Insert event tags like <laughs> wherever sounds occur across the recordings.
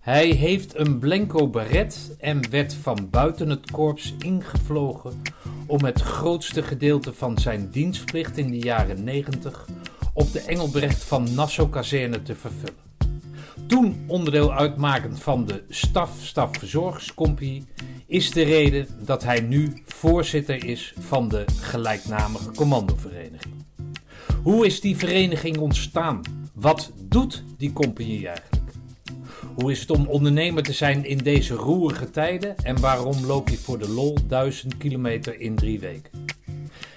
Hij heeft een blanco beret en werd van buiten het korps ingevlogen om het grootste gedeelte van zijn dienstplicht in de jaren 90 op de Engelbrecht van Nassau-kazerne te vervullen. Toen onderdeel uitmakend van de Staf Stafverzorgingscompagnie is de reden dat hij nu voorzitter is van de gelijknamige commandovereniging. Hoe is die vereniging ontstaan? Wat doet die compagnie eigenlijk? Hoe is het om ondernemer te zijn in deze roerige tijden en waarom loop je voor de lol 1000 kilometer in drie weken?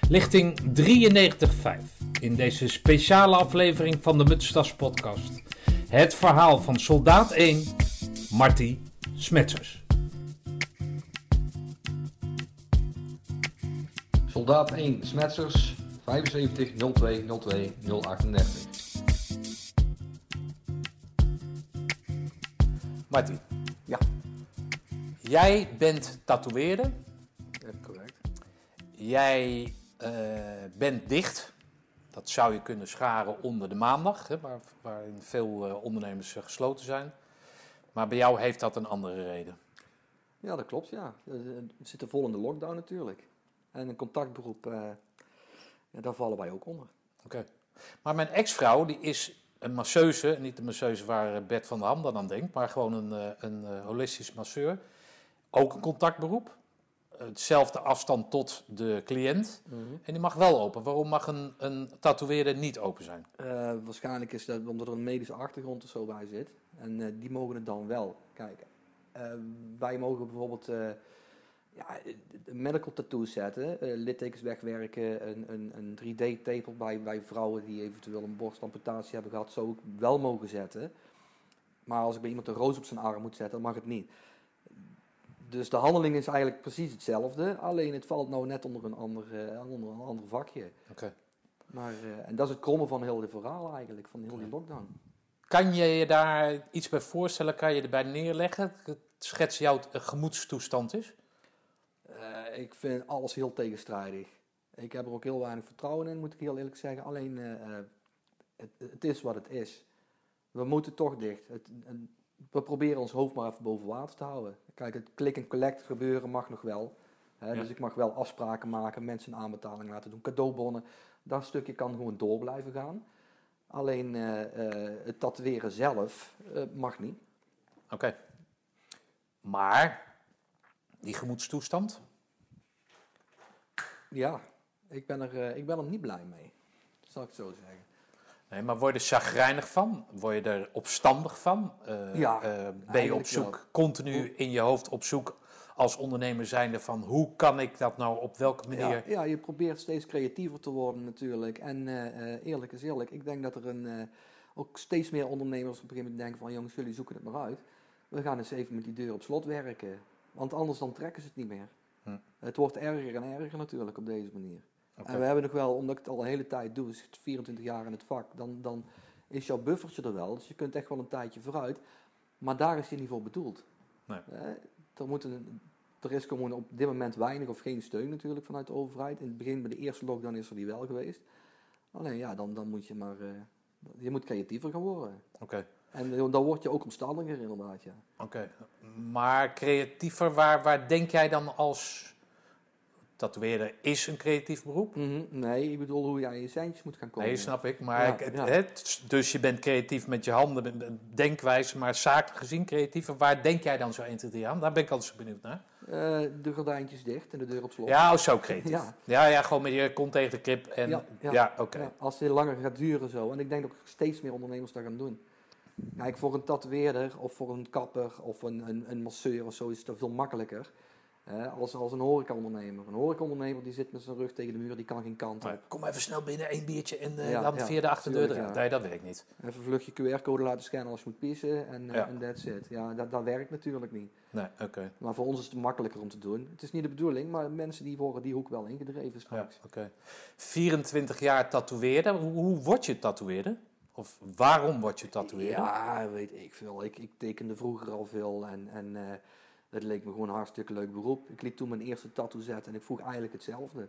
Lichting 93.5 in deze speciale aflevering van de Mutstas podcast. Het verhaal van soldaat 1, Marty Smetsers. Soldaat 1 Smetsers 75 02 02 038. Marty, Ja, jij bent tatoeëerder. correct. Jij eh, bent dicht. Dat zou je kunnen scharen onder de maandag, hè, waar, waarin veel eh, ondernemers eh, gesloten zijn. Maar bij jou heeft dat een andere reden. Ja, dat klopt, ja. We zitten vol in de lockdown natuurlijk. En een contactberoep, ja, daar vallen wij ook onder. Oké. Maar mijn ex-vrouw, die is een masseuse. Niet de masseuse waar eh, Bert van der Ham dan aan denkt, maar gewoon een, eh, een eh, holistisch masseur. Ook een contactberoep. Hetzelfde afstand tot de cliënt. En die mag wel open. Waarom mag een, een tatoeëerder niet open zijn? Waarschijnlijk is dat omdat er een medische achtergrond of zo bij zit. En die mogen het dan wel. Kijk, eh, wij mogen bijvoorbeeld ja, een medical tattoo zetten, eh, littekens wegwerken, een, een, een 3D-tepel bij, bij vrouwen die eventueel een borstamputatie hebben gehad, zou ik wel mogen zetten. Maar als ik bij iemand een roos op zijn arm moet zetten, dan mag het niet. Dus de handeling is eigenlijk precies hetzelfde, alleen het valt nou net onder een ander, eh, onder een ander vakje. Oké. Maar, eh, en dat is het krommen van heel dit verhaal eigenlijk, van heel die lockdown. Kan je je daar iets bij voorstellen? Kan je erbij neerleggen? Schets jouw eh, gemoedstoestand is? Ik vind alles heel tegenstrijdig. Ik heb er ook heel weinig vertrouwen in, moet ik heel eerlijk zeggen. Alleen, eh, eh, het, het is wat het is. We moeten toch dicht. Het, we proberen ons hoofd maar even boven water te houden. Kijk, het click en collect gebeuren mag nog wel. Hè, Ja. Dus ik mag wel afspraken maken, mensen een aanbetaling laten doen, cadeaubonnen. Dat stukje kan gewoon door blijven gaan. Alleen eh, het tatoeëren zelf mag niet. Oké. Maar die gemoedstoestand? Ja, ik ben er, eh, ik ben er niet blij mee. Zal ik het zo zeggen. Nee, maar word je er chagrijnig van? Word je er opstandig van? Eh, Ja, eh, ben je op zoek, wel. continu in je hoofd op zoek als ondernemer zijnde van hoe kan ik dat nou op welke manier? Ja, ja, je probeert steeds creatiever te worden natuurlijk. En eerlijk is eerlijk, ik denk dat er een, ook steeds meer ondernemers op een gegeven moment denken van... jongens, jullie zoeken het maar uit. We gaan eens even met die deur op slot werken. Want anders dan trekken ze het niet meer. Hm. Het wordt erger en erger natuurlijk op deze manier. En we hebben nog wel, omdat ik het al een hele tijd doe, dus 24 jaar in het vak... Dan, dan is jouw buffertje er wel. Dus je kunt echt wel een tijdje vooruit. Maar daar is hij niet voor bedoeld. Nee. Eh, er, moet een, er is gewoon op dit moment weinig of geen steun natuurlijk vanuit de overheid. In het begin bij de eerste lockdown is er die wel geweest. Alleen ja, dan, dan moet je maar... eh, je moet creatiever gaan worden. Oké. En eh, dan word je ook omstandiger inderdaad, ja. Oké. Maar creatiever, waar, waar denk jij dan als tatoeëerder is een creatief beroep? Mhm, Nee, ik bedoel hoe je aan je centjes moet gaan komen. Nee, snap ik. Maar Ja, ik- het, ja. het- dus je bent creatief met je handen, denkwijze, maar zakelijk gezien creatiever. Waar denk jij dan zo 1, 2, 3 aan? Daar ben ik altijd zo benieuwd naar. Eh, de gordijntjes dicht en de deur op slot. Ja, oh, zo creatief. Ja. Ja. ja, gewoon met je kont tegen de krip. En, ja, oké. Als het langer gaat duren zo. En ik denk dat steeds meer ondernemers dat gaan doen. Kijk, voor een tatoeëerder of voor een kapper of een, een, een masseur of zo is het veel makkelijker. als, als een horecaondernemer. Een horecaondernemer die zit met zijn rug tegen de muur, die kan geen kant Maar op. kom even snel binnen, één biertje en eh, Ja, dan ja, via de achterdeur ja. Nee, dat werkt niet. Even een vluchtje QR-code laten scannen als je moet pissen en eh, Ja. en that's it. Ja, dat, dat werkt natuurlijk niet. Nee, oké. Maar voor ons is het makkelijker om te doen. Het is niet de bedoeling, maar mensen die worden die hoek wel ingedreven Ja, straks. oké. 24 jaar tatoeëerder. Hoe, hoe word je tatoeëerder? Of waarom word je tatoeëerder? Ja, weet ik veel. Ik, ik tekende vroeger al veel en, en eh, dat leek me gewoon een hartstikke leuk beroep. Ik liet toen mijn eerste tattoo zetten en ik vroeg eigenlijk hetzelfde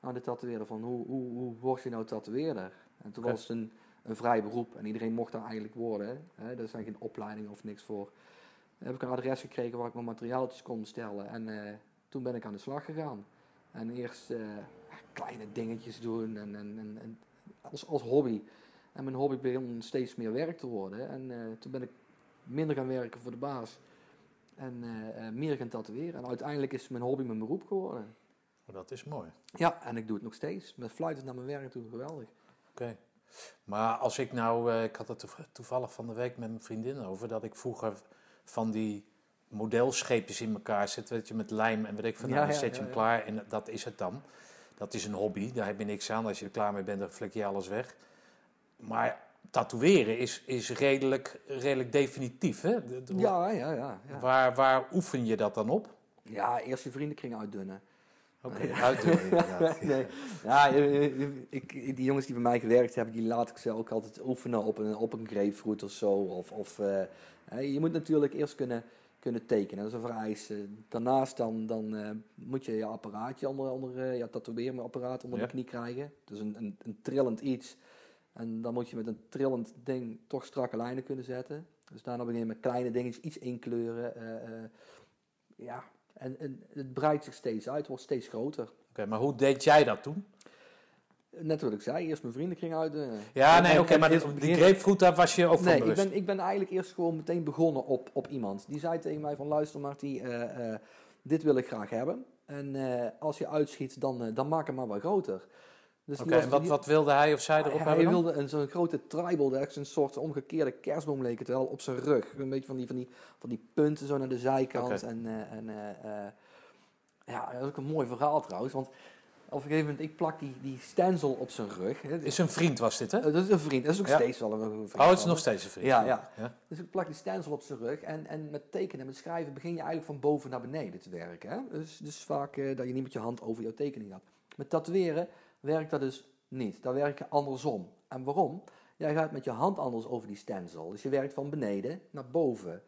aan de tatoeëerder van hoe, hoe, hoe word je nou tatoeëerder? En toen was het een, een vrij beroep en iedereen mocht daar eigenlijk worden. Hè? Er zijn geen opleidingen of niks voor. heb ik een adres gekregen waar ik mijn materiaaltjes kon bestellen. En eh, toen ben ik aan de slag gegaan. En eerst eh, kleine dingetjes doen en, en, en, en als, als hobby. En mijn hobby begon steeds meer werk te worden. En eh, toen ben ik minder gaan werken voor de baas. En eh, eh, meer gaan tatoeëren. En uiteindelijk is mijn hobby mijn beroep geworden. Oh, dat is mooi. Ja, en ik doe het nog steeds. Met fluiten naar mijn werk toe, geweldig. Oké. Maar als ik nou, ik had het toev- toevallig van de week met mijn vriendin over, dat ik vroeger van die modelscheepjes in elkaar zet, weet je, met lijm en weet ik van, nou, Ja, dan ja, zet je ja, hem klaar en dat is het dan. Dat is een hobby, daar heb je niks aan. Als je er klaar mee bent, dan flik je alles weg. Maar tatoeëren is, is redelijk, redelijk definitief, hè? De- de- Ja, ja, ja. Ja, Waar, waar oefen je dat dan op? ja eerst je vriendenkring uitdunnen. Oké, <laughs> inderdaad. nee. Ja, ik, die jongens die bij mij gewerkt hebben, die laat ik ze ook altijd oefenen op een, op een grapefruit of zo. Of, of, eh, je moet natuurlijk eerst kunnen, kunnen tekenen, dat is een vereiste. Daarnaast dan, dan eh, moet je je apparaatje onder, onder eh, ja, tatoeëerapparaat onder Ja. de knie krijgen. Dus een, een, een trillend iets. En dan moet je met een trillend ding toch strakke lijnen kunnen zetten. Dus daarna begin je met kleine dingetjes iets inkleuren. eh, eh, ja, en, en het breidt zich steeds uit, wordt steeds groter. Oké, maar hoe deed jij dat toen? Net wat ik zei, eerst mijn vriendenkring uit. eh, Ja, nee, oké, maar die grapefruit, daar was je ook van Nee, ik ben, ik ben eigenlijk eerst gewoon meteen begonnen op, op iemand. Die zei tegen mij van, luister Marty, dit wil ik graag hebben. En als je uitschiet, dan, dan maak hem maar wat groter. Dus Oké, en wat, die- wat wilde hij of zij erop hij hebben dan? wilde een, zo'n grote tribal, dat is een soort omgekeerde kerstboom leek het wel, op zijn rug. Een beetje van die, van die, van die punten zo naar de zijkant. En, eh, en eh, eh, ja, dat is ook een mooi verhaal trouwens, want op een gegeven moment, ik plak die, die stencil op zijn rug. Hè. Is een vriend was dit, hè? Dat is een vriend, dat is ook Ja. steeds wel een, vriend. Oh, het is nog steeds een vriend. Ja, ja. ja. Dus ik plak die stencil op zijn rug en, en met tekenen en met schrijven begin je eigenlijk van boven naar beneden te werken. Hè? Dus, dus vaak eh, dat je niet met je hand over jouw tekening gaat. Met tatoeëren werkt dat dus niet. Dan werk je andersom. En waarom? Jij gaat met je hand anders over die stencil. Dus je werkt van beneden naar boven.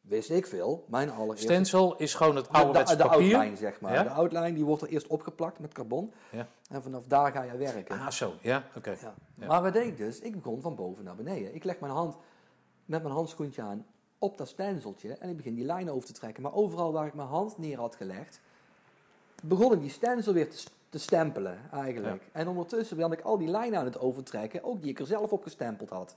Wist ik veel. Mijn allereerste... Stencil is gewoon het de, ouderwetse de, de papier. outline, zeg maar. Ja? De outline die wordt er eerst opgeplakt met carbon. Ja. En vanaf daar ga je werken. Ah, zo. Ja, oké. Ja. Ja. Maar wat deed ik dus? Ik begon van boven naar beneden. Ik leg mijn hand met mijn handschoentje aan op dat stenseltje en ik begin die lijnen over te trekken. Maar overal waar ik mijn hand neer had gelegd, begon ik die stensel weer te, te stempelen eigenlijk. En ondertussen ben ik al die lijnen aan het overtrekken, ook die ik er zelf op gestempeld had.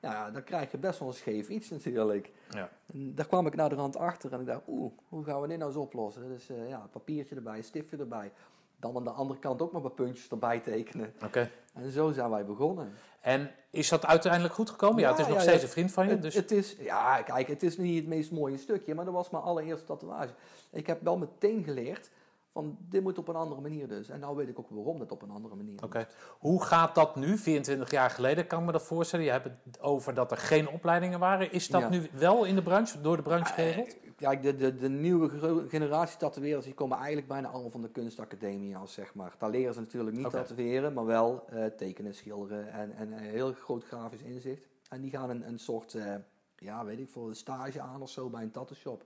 Ja, dan krijg je best wel een scheef iets natuurlijk. Ja. En daar kwam ik naar de rand achter en ik dacht, oeh, hoe gaan we dit nou eens oplossen? Dus ja, papiertje erbij, stiftje erbij. Dan aan de andere kant ook maar wat puntjes erbij tekenen. Oké. En zo zijn wij begonnen. En is dat uiteindelijk goed gekomen? Ja, Ja, het is nog ja, steeds een vriend van je. Het, Dus... het is, ja, kijk, het is niet het meest mooie stukje, maar dat was mijn allereerste tatoeage. Ik heb wel meteen geleerd van dit moet op een andere manier dus. En nou weet ik ook waarom dat op een andere manier Oké. Hoe gaat dat nu? 24 jaar geleden kan ik me dat voorstellen. Je hebt het over dat er geen opleidingen waren. Is dat Ja. nu wel in de branche, door de branche geregeld? Eh, Kijk, de, de, de nieuwe generatie tatoeëerders die komen eigenlijk bijna allemaal van de kunstacademie af, zeg maar. Daar leren ze natuurlijk niet tatoeëren, maar wel eh, tekenen, schilderen en, en een heel groot grafisch inzicht. En die gaan een, een soort, eh, ja, weet ik veel, stage aan of zo bij een tattoo shop.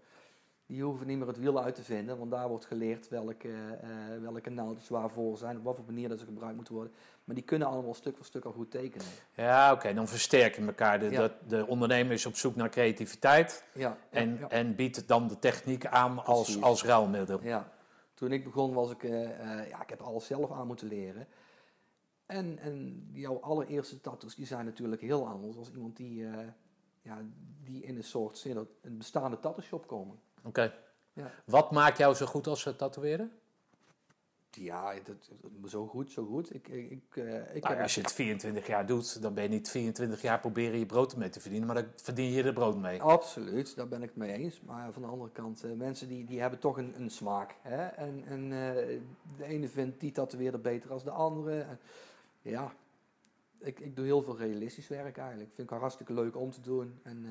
Die hoeven niet meer het wiel uit te vinden, want daar wordt geleerd welke, eh, welke naaldjes waarvoor zijn, op wat voor manier dat ze gebruikt moeten worden. Maar die kunnen allemaal stuk voor stuk al goed tekenen. Ja, oké. Dan versterken elkaar. De, Ja. de, de ondernemer is op zoek naar creativiteit. Ja, En, ja. en biedt dan de techniek aan als, Precies. als ruilmiddel. Ja, toen ik begon was ik, eh, ja, ik heb alles zelf aan moeten leren. En, en jouw allereerste tattoos, die zijn natuurlijk heel anders als iemand die, ja, die in een soort zin, een bestaande tattoo shop komen. Oké. Ja. Wat maakt jou zo goed als tatoeëren? Ja, dat, zo goed, zo goed. Ik, ik, ik, eh, ik Nou, heb als je het 24 jaar doet, dan ben je niet 24 jaar proberen je brood ermee te verdienen, maar dan verdien je er brood mee. Absoluut, daar ben ik het mee eens. Maar van de andere kant, eh, mensen die, die hebben toch een, een smaak. Hè? En, en eh, de ene vindt die tatoeëerder beter als de andere. En, ja, ik, ik doe heel veel realistisch werk eigenlijk. Vind ik hartstikke leuk om te doen. En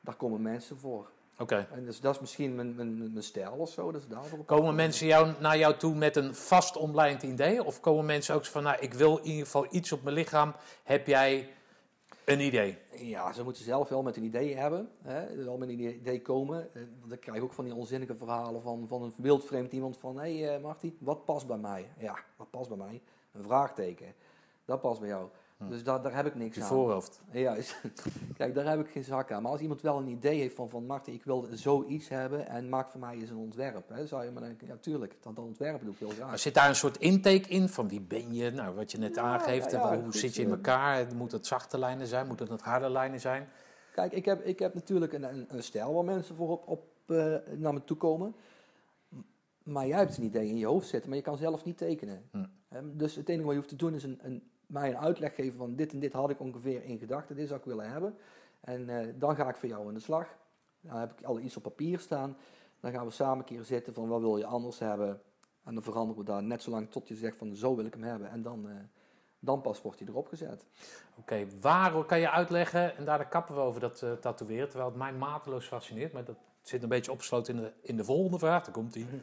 daar komen mensen voor. Oké. En dus, dat is misschien mijn, mijn, mijn stijl of zo. Dus daarvoor Komen mensen jou, naar jou toe met een vast omlijnd idee? Of komen mensen ook zo van, nou, ik wil in ieder geval iets op mijn lichaam. Heb jij een idee? Ja, ze moeten zelf wel met een idee hebben. Hè? Wel met een idee komen. Eh, Want ik krijg ook van die onzinnige verhalen van, van een wildvreemd iemand van... Hé hey, eh, Marty, wat past bij mij? Ja, wat past bij mij? Een vraagteken. Dat past bij jou. Dus daar, daar heb ik niks Je aan. voorhoofd. Ja, <laughs> kijk, daar heb ik geen zak aan. Maar als iemand wel een idee heeft van, van Martin, ik wil zoiets hebben en maak voor mij eens een ontwerp. Hè, zou je maar denken, ja tuurlijk, dat, dat ontwerpen doe ik heel graag. Maar zit daar een soort intake in van wie ben je? Nou, wat je net Ja, aangeeft. ja, hoe goed, zit je in eh. elkaar? Moet het zachte lijnen zijn? Moet het harde lijnen zijn? Kijk, ik heb, ik heb natuurlijk een, een, een stijl waar mensen voor op, op, eh, naar me toe komen. Maar jij hebt een idee in je hoofd zitten, maar je kan zelf niet tekenen. Hm. Dus het enige wat je hoeft te doen is een, een, mij een uitleg geven van dit en dit had ik ongeveer in gedachten, dit zou ik willen hebben. En eh, dan ga ik voor jou aan de slag. Dan heb ik al iets op papier staan. Dan gaan we samen een keer zitten van wat wil je anders hebben. En dan veranderen we daar net zo lang tot je zegt van zo wil ik hem hebben. En dan, eh, dan pas wordt hij erop gezet. Oké, waarom kan je uitleggen, en daar kappen we over dat eh tatoeëren, terwijl het mij mateloos fascineert, maar dat zit een beetje opgesloten in de, in de volgende vraag, daar komt die. <laughs>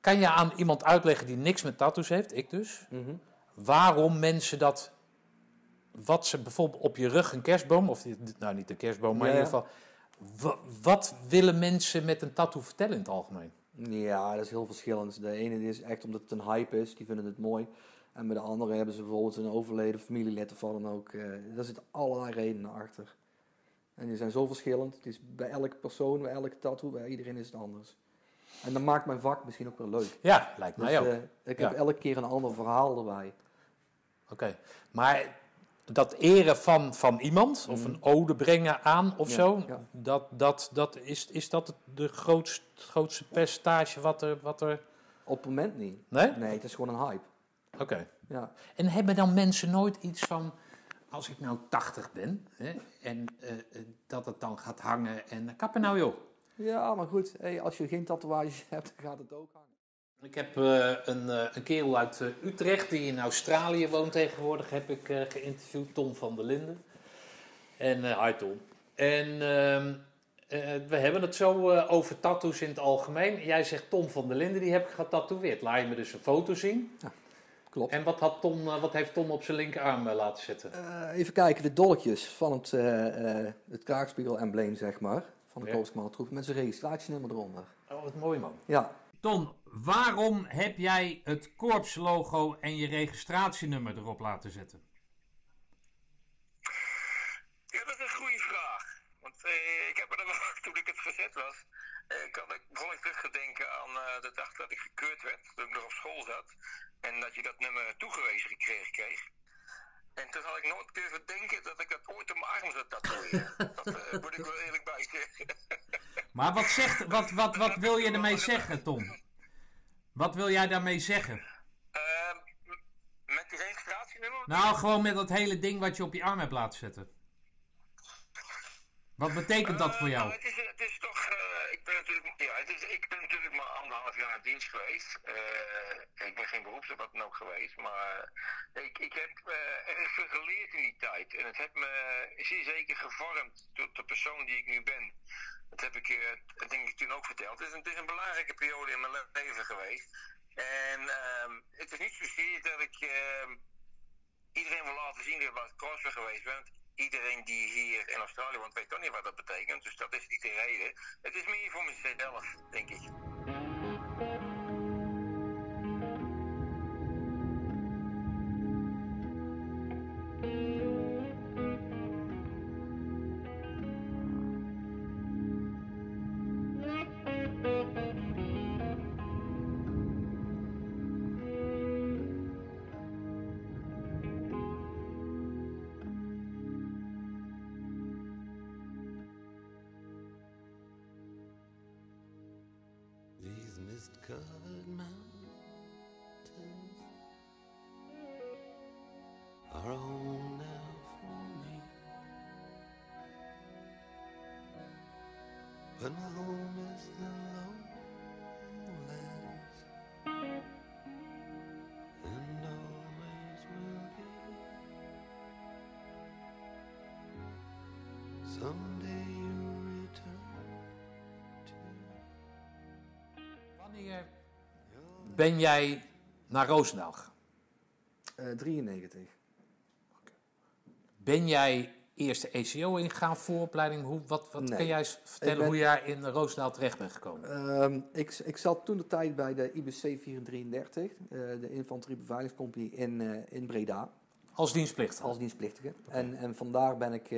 Kan je aan iemand uitleggen die niks met tattoos heeft, ik dus, waarom mensen dat, wat ze bijvoorbeeld op je rug een kerstboom, of nou niet een kerstboom, maar Ja, in ieder geval, wa- wat willen mensen met een tattoo vertellen in het algemeen? Ja, dat is heel verschillend. De ene is echt omdat het een hype is, die vinden het mooi. En bij de andere hebben ze bijvoorbeeld een overleden familielid of wat dan ook. eh daar zitten allerlei redenen achter. En die zijn zo verschillend. Het is bij elke persoon, bij elke tattoo, bij iedereen is het anders. En dat maakt mijn vak misschien ook wel leuk. Ja, lijkt Dus mij ook. eh, ik Ja. heb elke keer een ander verhaal erbij. Oké, maar dat eren van, van iemand, of een ode brengen aan of Ja, zo, ja. Dat, dat, dat, is, is dat het de grootst, grootste percentage wat er... Wat er... Op het moment niet. Nee? Nee, het is gewoon een hype. Oké. Ja. En hebben dan mensen nooit iets van, als ik nou 80 ben, hè, en eh, eh, dat het dan gaat hangen en eh, kappen nou joh. Ja, maar goed, hey, als je geen tatoeages <laughs> hebt, dan gaat het ook hangen. Ik heb eh, een, eh, een kerel uit eh, Utrecht die in Australië woont tegenwoordig, heb ik geïnterviewd, Tom van der Linden. En, hi Tom. En ehm, eh, we hebben het zo over tattoos in het algemeen. Jij zegt Tom van der Linden, die heb ik getatoeëerd. Laat je me dus een foto zien. Klopt. En wat, had Tom, wat heeft Tom op zijn linkerarm laten zetten? Eh, even kijken, de dolkjes van het, het kraakspiegel-embleem, zeg maar. Van de Ja. Koopsmaal Troep, met zijn registratienummer eronder. Oh, wat mooi man. Ja, Ton, waarom heb jij het korpslogo en je registratienummer erop laten zetten? Ja, dat is een goede vraag. Want eh, ik heb er wel, toen ik het gezet was, eh, kan ik, begon ik terug te denken aan eh, de dag dat ik gekeurd werd, toen ik nog op school zat. En dat je dat nummer toegewezen gekregen kreeg. En toen had ik nooit durven denken dat ik dat ooit op mijn arm zou tatoeëren. dat eh, <laughs> moet ik wel eerlijk bij zeggen. <laughs> Maar wat, zegt, wat, wat, wat wil je ermee zeggen, Tom? Wat wil jij daarmee zeggen? Ehm, m- met die registratienummer? Nou, gewoon met dat hele ding wat je op je arm hebt laten zetten. Wat betekent dat voor Eh, jou? nou, het, is, het is toch. Ik, ben natuurlijk, ja, ik ben natuurlijk maar anderhalf jaar in dienst geweest. Eh, ik ben geen beroeps wat dan ook geweest. Maar ik, ik heb eh, erg veel geleerd in die tijd. En het heeft me zeer zeker gevormd tot de persoon die ik nu ben. Dat heb ik eh, denk ik toen ook verteld. Het is, een, een belangrijke periode in mijn le- leven geweest. En ehm, het is niet zozeer dat ik ehm, iedereen wil laten zien dat ik geweest ben. Iedereen die hier in Australië woont weet toch niet wat dat betekent. Dus dat is niet de reden. Het is meer voor mezelf, denk ik. Covered mountains are home now for me. But my home is the lowlands and always will be. Someday ben jij naar Roosendaal gegaan? eh 93. Ben jij eerst de ECO ingegaan, vooropleiding? Hoe, wat wat Nee. kan jij vertellen ben- hoe jij in Roosendaal terecht bent gekomen? Ehm, ik, ik zat toen de tijd bij de IBC 433, eh, de Infanterie Beveiligingscompagnie in, eh, in Breda. Als dienstplichtige. als dienstplichtige. En, en vandaar ben ik...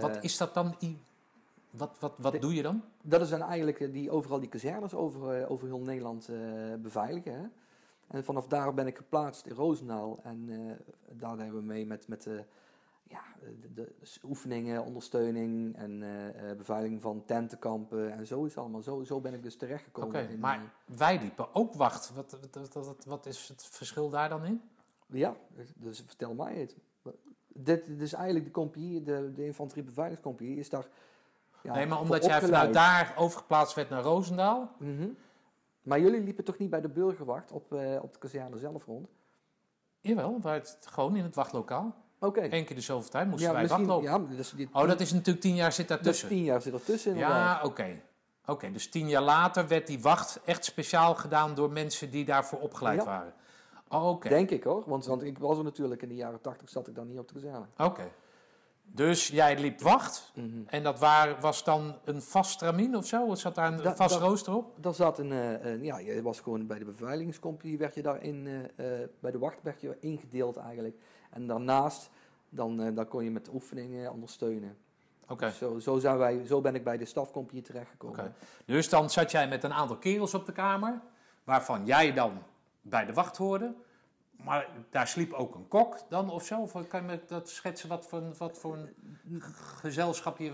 Wat is dat dan? i- Wat, wat, wat de- doe je dan? Dat is dan eigenlijk eh, die overal die kazernes over, eh, over heel Nederland eh, beveiligen. Hè? En vanaf daar ben ik geplaatst in Roosendaal. En daar hebben we mee met, met de, ja, de, de oefeningen, ondersteuning en eh, beveiliging van tentenkampen. En zo is het allemaal. Zo, zo ben ik dus Oké, terechtgekomen. in, maar wij liepen ook wacht. Wat, wat, wat, wat, wat is het verschil daar dan in? ja, dus vertel mij het. Dit, dit is eigenlijk de compagnie, de, de infanteriebeveiligingscompagnie, is daar... Ja, nee, maar omdat jij vanuit daar overgeplaatst werd naar Roosendaal. Mhm. Maar jullie liepen toch niet bij de burgerwacht op, eh, op de kazerne zelf rond? Jawel, het, gewoon in het wachtlokaal. Oké. Eén keer de zoveel tijd moesten Ja, wij wachtlopen. Ja, dus die Oh, dat is natuurlijk tien jaar zit daartussen. tien jaar zit ertussen inderdaad. Ja, oké. Oké, dus tien jaar later werd die wacht echt speciaal gedaan door mensen die daarvoor opgeleid Ja. waren. Oké, Denk ik hoor, want, want ik was er natuurlijk in de jaren tachtig zat ik dan niet op de kazerne. oké. Dus jij liep wacht Mhm. en dat waar, was dan een vast tramien of zo? Zat daar een Da- vast da- rooster op? Daar zat een, eh, een- ja, je was gewoon bij de beveiligingscompagnie, werd je daarin, eh, eh, bij de wacht werd je ingedeeld eigenlijk. En daarnaast, dan, dan kon je met oefeningen ondersteunen. Oké. Dus Zo, zo, zijn wij, zo ben ik bij de stafcompagnie terechtgekomen. Oké. Dus dan zat jij met een aantal kerels op de kamer, waarvan jij dan bij de wacht hoorde. Maar daar sliep ook een kok dan of zo? Of kan je me dat schetsen wat voor, een- wat voor een gezelschap je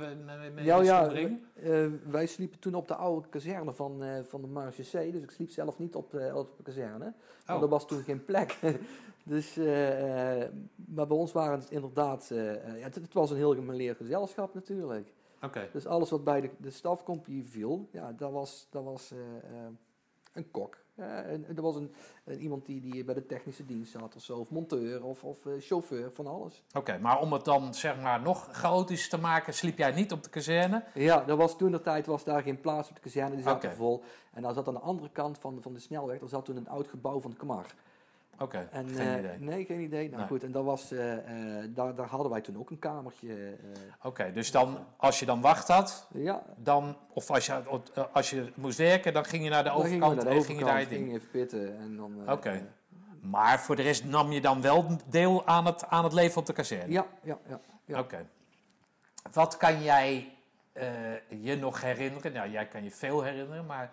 met Ja, ja, brengen? eh, wij sliepen toen op de oude kazerne van, eh, van de Marge Dus ik sliep zelf niet op de, op de kazerne. Want Oh. er was toen geen plek. <laughs> dus, eh, eh, maar bij ons waren het inderdaad... eh, eh, ja, het, het was een heel gemeleerd gezelschap natuurlijk. Oké. Dus alles wat bij de, de stafcompagnie viel, ja, dat was, dat was eh, eh, een kok. En, er was een, een- iemand die, die bij de technische dienst zat of zo. Of monteur of, of eh, chauffeur, van alles. Oké, maar om het dan zeg maar nog chaotisch te maken, sliep jij niet op de kazerne? Ja, er was toen de tijd was daar geen plaats op de kazerne, die zat Oké. er vol. En daar zat aan de andere kant van, van de snelweg, daar zat toen een oud gebouw van de Kamar. Oké, geen eh, idee. Nee, geen idee. Nou Nee. goed, en dat was, eh, eh, daar, daar hadden wij toen ook een kamertje. Oké, dus dan, als je dan wacht had, ja, dan, of als je, als je moest werken, dan ging je naar de overkant naar de en ging je daar je gingen even pitten. En dan, Oké. Maar voor de rest nam je dan wel deel aan het, aan het leven op de kazerne? ja, ja, ja. ja. Oké. Wat kan jij je nog herinneren? Nou, jij kan je veel herinneren, maar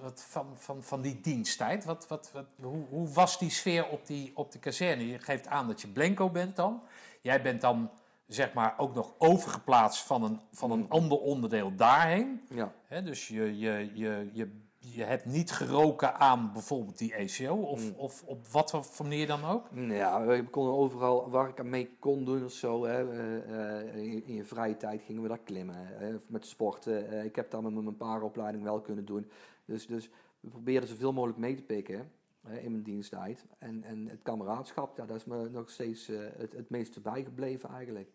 wat van, van, van die diensttijd, wat, wat, wat, hoe, hoe was die sfeer op die, op de kazerne? Je geeft aan dat je blanco bent dan. Jij bent dan zeg maar ook nog overgeplaatst van een, van een ander onderdeel daarheen. ja. Dus je, je, je, je, je hebt niet geroken aan bijvoorbeeld die ECO of, Mm. of op wat voor manier dan ook. Ja, we konden overal waar ik aan mee kon doen of zo. Hè, eh, eh, in, je- vrije tijd gingen we daar klimmen. Hè, met sporten. Eh, ik heb daar met mijn paaropleiding wel kunnen doen. Dus, dus we probeerden zoveel mogelijk mee te pikken hè, in mijn diensttijd. En, en het kameraadschap, ja, dat is me nog steeds eh, het, het meeste bijgebleven eigenlijk.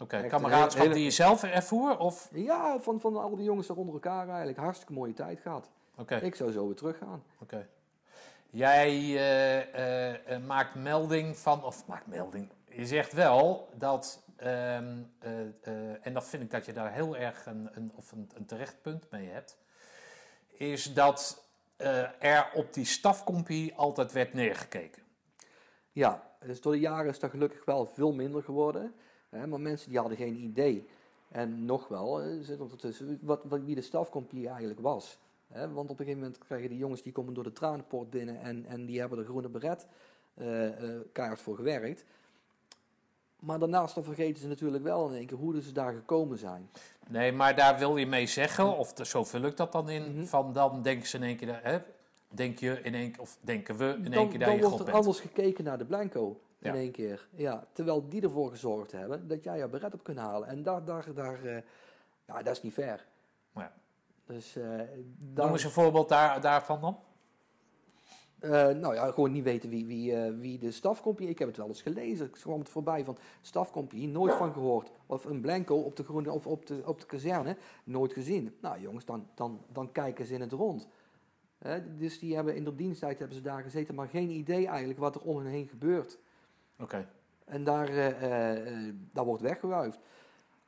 Oké, een kameraadschap hele- die je zelf ervoer? Of? Ja, van, van al die jongens daar onder elkaar eigenlijk. Hartstikke mooie tijd gehad. Oké, Ik zou zo weer teruggaan. oké. Jij eh, eh, maakt melding van, of maakt melding. Je zegt wel dat, ehm, eh, eh, en dat vind ik dat je daar heel erg een, een, of een, een terecht punt mee hebt, is dat eh, er op die stafcompie altijd werd neergekeken. Ja, dus door de jaren is dat gelukkig wel veel minder geworden. Hè, maar mensen die hadden geen idee. En nog wel, zit ondertussen, wat, wat, wie de stafcompagnie eigenlijk was. Hè, want op een gegeven moment krijgen die jongens die komen door de tranenpoort binnen en, en die hebben de groene beret eh eh, keihard voor gewerkt. Maar daarnaast dan vergeten ze natuurlijk wel in één keer hoe ze daar gekomen zijn. Nee, maar daar wil je mee zeggen, of de- zo vul ik dat dan in, Mhm. van dan denken ze in één keer, dat- hè, denk je in één keer, of denken we in één Dan, keer dat dan je wordt God er bent. anders gekeken naar de blanco in Ja. één keer. Ja, terwijl die ervoor gezorgd hebben dat jij je beret op kunt halen. En daar, daar, daar eh, ja, dat is niet fair. Ja. Dus eh Noem daar, eens een voorbeeld daar, daarvan dan. Eh, nou ja, gewoon niet weten wie, wie, eh, wie de stafcompagnie... Ik heb het wel eens gelezen, ik kwam het voorbij van stafcompagnie, nooit van gehoord. Of een blanco op de, groene, of op de, op de kazerne, nooit gezien. Nou jongens, dan, dan, dan kijken ze in het rond. Dus die hebben in de diensttijd hebben ze daar gezeten, maar geen idee eigenlijk wat er om hen heen gebeurt. Oké. En daar, eh, daar wordt weggewuifd.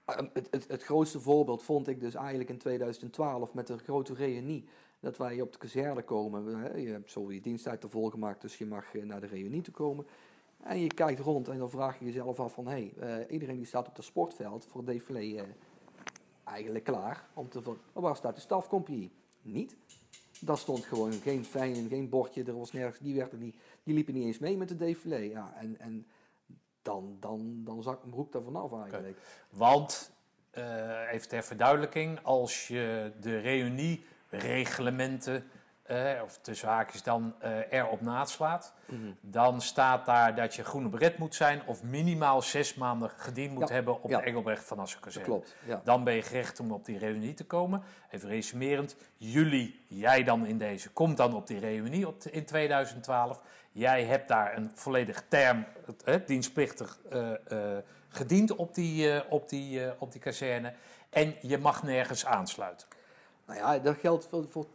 Eh, het, het, het grootste voorbeeld vond ik dus eigenlijk in 2012 met de grote reunie. Dat wij op de kazerne komen. Je hebt zo je diensttijd te volgemaakt, dus je mag eh, naar de reunie toe komen. En je kijkt rond en dan vraag je jezelf af van... hé, hey, eh, iedereen die staat op het sportveld voor het défilé eh, eigenlijk klaar. Om te, ver- maar waar staat de stafcompagnie? Niet. Daar stond gewoon geen fijn en geen bordje. Er was nergens, die, werden niet, die liepen niet eens mee met het défilé. Ja, en, en dan, dan, dan zakt mijn broek daar vanaf eigenlijk. Want, even ter verduidelijking, als je de reuniereglementen, eh, of tussen haakjes dan, eh, erop naslaat, Mhm. dan staat daar dat je groene beret moet zijn of minimaal zes maanden gediend moet Ja, hebben op ja. de Engelbrecht van Assen Dat kazerne. klopt, ja. Dan ben je gerecht om op die reunie te komen. Even resumerend, jullie, jij dan in deze, komt dan op die reunie op de- in 2012. Jij hebt daar een volledig term, dienstplichtig, eh, gediend op die, op, die, op die kazerne. En je mag nergens aansluiten. Nou ja, dat geldt voor, voor 80%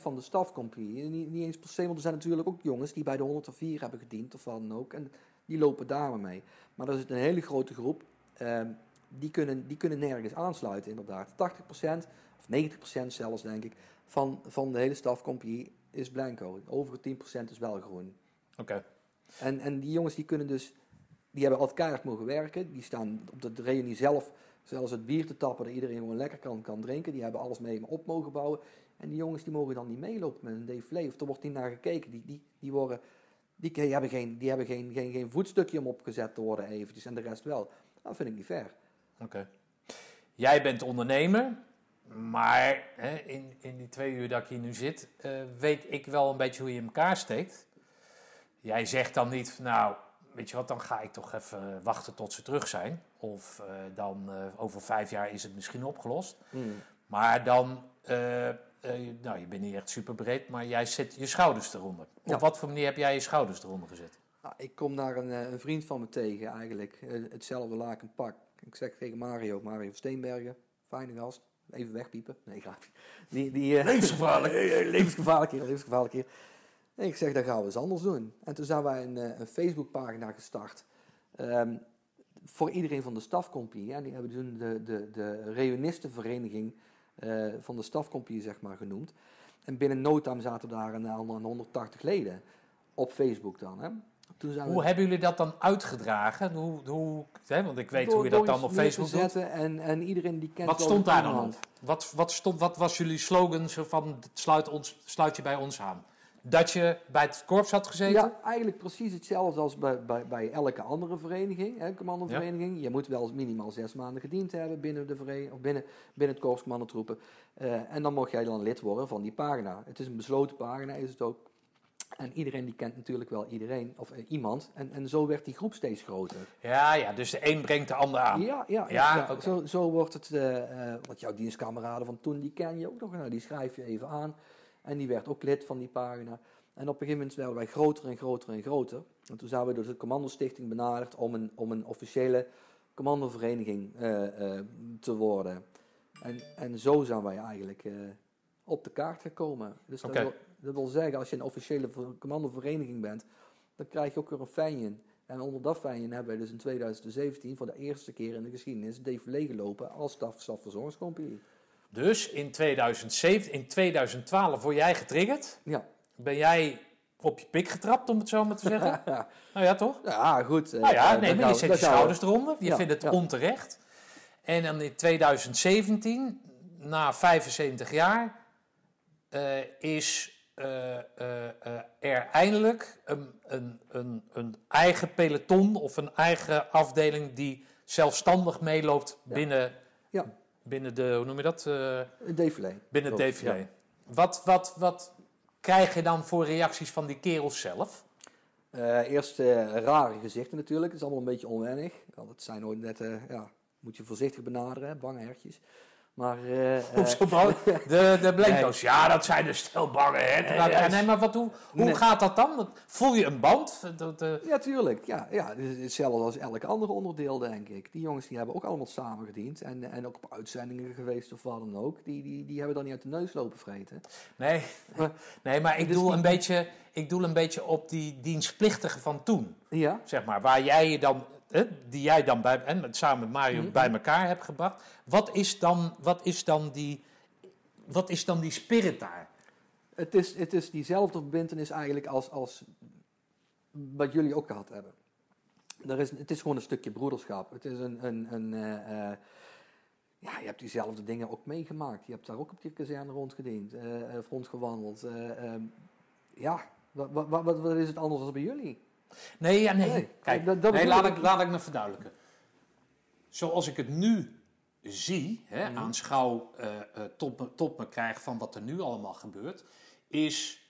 van de stafcompagnie. Niet, niet eens per se, want er zijn natuurlijk ook jongens die bij de 104 hebben gediend of wat dan ook. En die lopen daar maar mee. Maar er is een hele grote groep, ehm, die, kunnen, die kunnen nergens aansluiten inderdaad. 80% of 90% zelfs denk ik, van, van de hele stafcompagnie is blanco. De overige 10% is wel groen. Oké. En, en die jongens die kunnen dus, die hebben keihard mogen werken. Die staan op de reunie zelf, zelfs het bier te tappen, dat iedereen gewoon lekker kan, kan drinken. Die hebben alles mee op mogen bouwen. En die jongens die mogen dan niet meelopen met een défilé. Of er wordt niet naar gekeken. Die, die, die, worden, die, hebben, geen, die hebben geen, geen, geen voetstukje om opgezet te worden eventjes. En de rest wel. Dat vind ik niet fair. Oké. Jij bent ondernemer, maar hè, in, in die twee uur dat ik hier nu zit, eh, weet ik wel een beetje hoe je in elkaar steekt. Jij zegt dan niet, nou, weet je wat, dan ga ik toch even wachten tot ze terug zijn. Of eh, dan eh, over vijf jaar is het misschien opgelost. Maar dan, eh, nou, je bent niet echt super breed, maar jij zet je schouders eronder. Ja. Op wat voor manier heb jij je schouders eronder gezet? Nou, ik kom daar een, een vriend van me tegen eigenlijk. Hetzelfde laken pak. Ik zeg tegen Mario, Mario Steenbergen, fijne gast. Even wegpiepen. Nee, grapje. Die, die, Levensgevaarlijk. <laughs> levensgevaarlijk hier, levensgevaarlijk hier. En ik zeg, dat gaan we eens anders doen. En toen zijn wij een, eh, een Facebookpagina gestart. Ehm, voor iedereen van de stafcompagnie. En die hebben toen de, de, de reunistenvereniging eh, van de stafcompagnie, zeg maar, genoemd. En binnen no time zaten daar een, een 180 leden. Op Facebook dan, hè. Toen zijn we- Hoe hebben jullie dat dan uitgedragen? Hoe, hoe, hè, want ik weet door- hoe je dat dan op Facebook doet. En, en iedereen die kent Wat stond daar dan? Wat, wat, stond, wat was jullie slogan van sluit, ons, sluit je bij ons aan? Dat je bij het korps had gezeten? Ja, eigenlijk precies hetzelfde als bij, bij, bij elke andere vereniging, hè, commandovereniging. Je moet wel minimaal zes maanden gediend hebben binnen, de vereniging, of binnen, binnen het korps commandotroepen. Eh, en dan mocht jij dan lid worden van die pagina. Het is een besloten pagina, is het ook. En iedereen die kent natuurlijk wel iedereen, of eh, iemand. En, en zo werd die groep steeds groter. Ja, ja, dus de een brengt de ander aan. Ja, ja, Ja, zo, zo wordt het. eh, want jouw dienstkameraden van toen, die ken je ook nog. Nou, die schrijf je even aan. En die werd ook lid van die pagina. En op een gegeven moment werden wij groter en groter en groter. En toen zijn we door de Commandostichting benaderd om een, om een officiële commandovereniging eh, te worden. En, en zo zijn wij eigenlijk eh, op de kaart gekomen. Dus dat, wil, dat wil zeggen, als je een officiële ver- commandovereniging bent, dan krijg je ook weer een fijnjen. En onder dat fijnjen hebben we dus in 2017 voor de eerste keer in de geschiedenis défilé gelopen als staf, stafverzorgingscompagnie. Dus in 2007, in 2012 word jij getriggerd. Ja. Ben jij op je pik getrapt, om het zo maar te zeggen? <laughs> nou ja, toch? ja, goed. eh, Nou ja, nee, maar je zet je schouders eronder. Je Ja, vindt het ja. onterecht. En dan in 2017, na 75 jaar, eh, is eh, er eindelijk een, een, een, een eigen peloton of een eigen afdeling die zelfstandig meeloopt Ja. binnen, Ja, binnen de, hoe noem je dat? Een défilé. binnen het ja. Wat, wat, wat krijg je dan voor reacties van die kerels zelf? Eh, eerst eh, rare gezichten natuurlijk. Het is allemaal een beetje onwennig. Want het zijn nooit net, ja, moet je voorzichtig benaderen, hè, bange hertjes. Maar eh, <laughs> eh? <laughs> De, de. Ja, dat zijn de stel bange hè. Nee, ja, nee, maar wat, hoe, hoe Nee. gaat dat dan? Voel je een band? Dat, eh, Ja, tuurlijk. Ja, ja, hetzelfde als elke andere onderdeel, denk ik. Die jongens die hebben ook allemaal samen gediend. En, en ook op uitzendingen geweest of wat dan ook. Die, die, die hebben dan niet uit de neus lopen vreten. nee. <laughs> nee, maar ik Dus doel, die- een beetje, ik doel een beetje op die dienstplichtigen van toen. Ja, Zeg maar, waar jij je dan, hè, die jij dan bij, en met, samen met Mario Mhm. bij elkaar hebt gebracht. Wat is dan, wat is dan, die, wat is dan die spirit daar? het is, het is diezelfde verbindenis eigenlijk als, als wat jullie ook gehad hebben. er is, het is gewoon een stukje broederschap. Het is een, een, een eh, eh, ja, je hebt diezelfde dingen ook meegemaakt. Je hebt daar ook op die kazerne rondgediend, eh, rondgewandeld. eh, ehm, ja, wat, wat, wat, wat is het anders dan bij jullie? Nee, ja, nee. Nee, Kijk, dat- dat nee, laat, ik. laat ik me verduidelijken. Zoals ik het nu zie, hè, Mhm. aanschouw, eh, tot, me, tot me krijg van wat er nu allemaal gebeurt, is...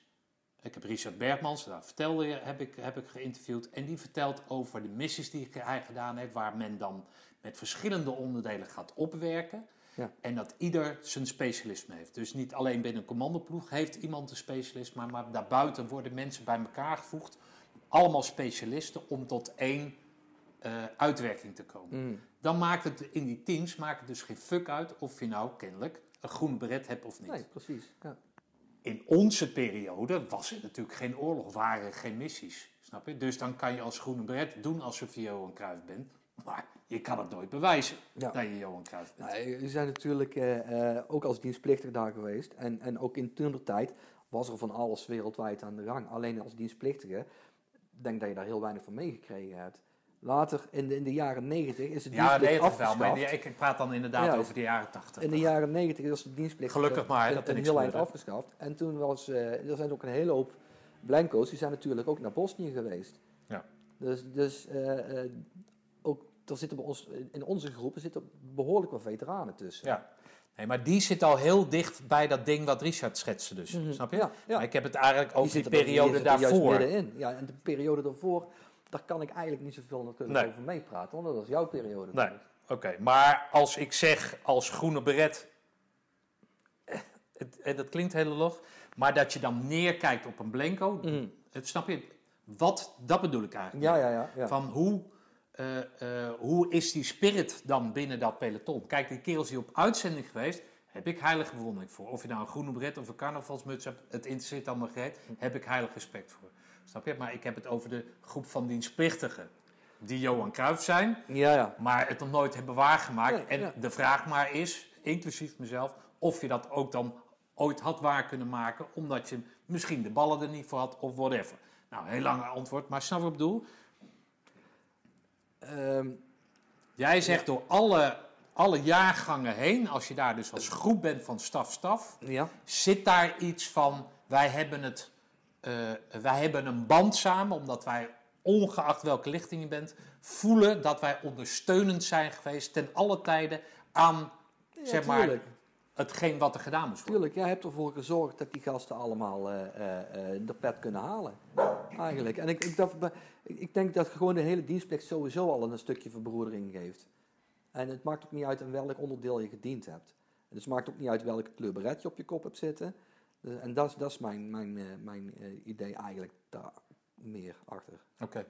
Ik heb Richard Bergmans, daar vertelde je, heb ik, heb ik geïnterviewd. En die vertelt over de missies die hij gedaan heeft, waar men dan met verschillende onderdelen gaat opwerken. Ja. En dat ieder zijn specialisme heeft. Dus niet alleen binnen een commandoploeg heeft iemand een specialist, maar, maar daarbuiten worden mensen bij elkaar gevoegd. Allemaal specialisten om tot één eh, uitwerking te komen. Mm. Dan maakt het in die teams maakt het dus geen fuck uit of je nou kennelijk een groen beret hebt of niet. Nee, precies. Ja. In onze periode was het natuurlijk geen oorlog, waren er geen missies. Snap je? Dus dan kan je als groene beret doen alsof je Johan Cruijff bent. Maar je kan het nooit bewijzen Ja. dat je Johan Cruijff bent. Nou, we zijn natuurlijk eh, eh, ook als dienstplichtig daar geweest. En, en ook in toen tijd was er van alles wereldwijd aan de gang. Alleen als dienstplichtige, denk dat je daar heel weinig van meegekregen hebt. Later, in de, in de jaren negentig, is het Ja, dienstplicht nee, dat wel. afgeschaft. Maar ik, ik praat dan inderdaad Ja, over de jaren tachtig. In de jaren negentig is de dienstplicht Gelukkig maar, een, dat er een niks heel eind afgeschaft. En toen was, eh, er zijn ook een hele hoop blanco's, die zijn natuurlijk ook naar Bosnië geweest. Ja. Dus, dus eh, eh, ook, er zitten bij ons, in onze groepen zitten behoorlijk wat veteranen tussen. Ja. Nee, maar die zit al heel dicht bij dat ding wat Richard schetste dus. Mhm. Snap je? Ja, ja. Maar ik heb het eigenlijk over die, er- periode er daarvoor. middenin. Ja, en de periode daarvoor, daar kan ik eigenlijk niet zoveel natuurlijk Nee. over meepraten, want dat was jouw periode. Nee, oké. Maar als ik zeg als groene beret, het, dat klinkt heel log, maar dat je dan neerkijkt op een blanco, Mhm. het, snap je? Wat, dat bedoel ik eigenlijk. Ja, ja, ja. ja. Van hoe, eh, eh, hoe is die spirit dan binnen dat peloton? Kijk, die kerels die op uitzending geweest, heb ik heilige bewondering voor. Of je nou een groene bret of een carnavalsmuts hebt, het interesseert allemaal gereed, heb ik heilig respect voor. Snap je? Maar ik heb het over de groep van dienstplichtigen. Die Johan Cruijff zijn, ja, ja. maar het nog nooit hebben waargemaakt. En ja. de vraag maar is, inclusief mezelf, of je dat ook dan ooit had waar kunnen maken, omdat je misschien de ballen er niet voor had of whatever. Nou, heel lang antwoord, maar snap wat ik bedoel? Ehm, Jij zegt door alle, alle jaargangen heen, als je daar dus als groep bent van staf-staf, ja. zit daar iets van, wij hebben, het, eh, wij hebben een band samen, omdat wij, ongeacht welke lichting je bent, voelen dat wij ondersteunend zijn geweest ten alle tijden aan, Ja, zeg maar, tuurlijk. Hetgeen wat er gedaan moest worden. Tuurlijk, jij hebt ervoor gezorgd dat die gasten allemaal eh, eh, eh, de pet kunnen halen. Eigenlijk. En ik, ik, ik, denk dat gewoon de hele dienstplicht sowieso al een stukje verbroedering geeft. En het maakt ook niet uit in welk onderdeel je gediend hebt. En het maakt ook niet uit welke kleur beret je op je kop hebt zitten. Dus- en dat is, dat is mijn, mijn, mijn idee eigenlijk daar meer achter. Oké.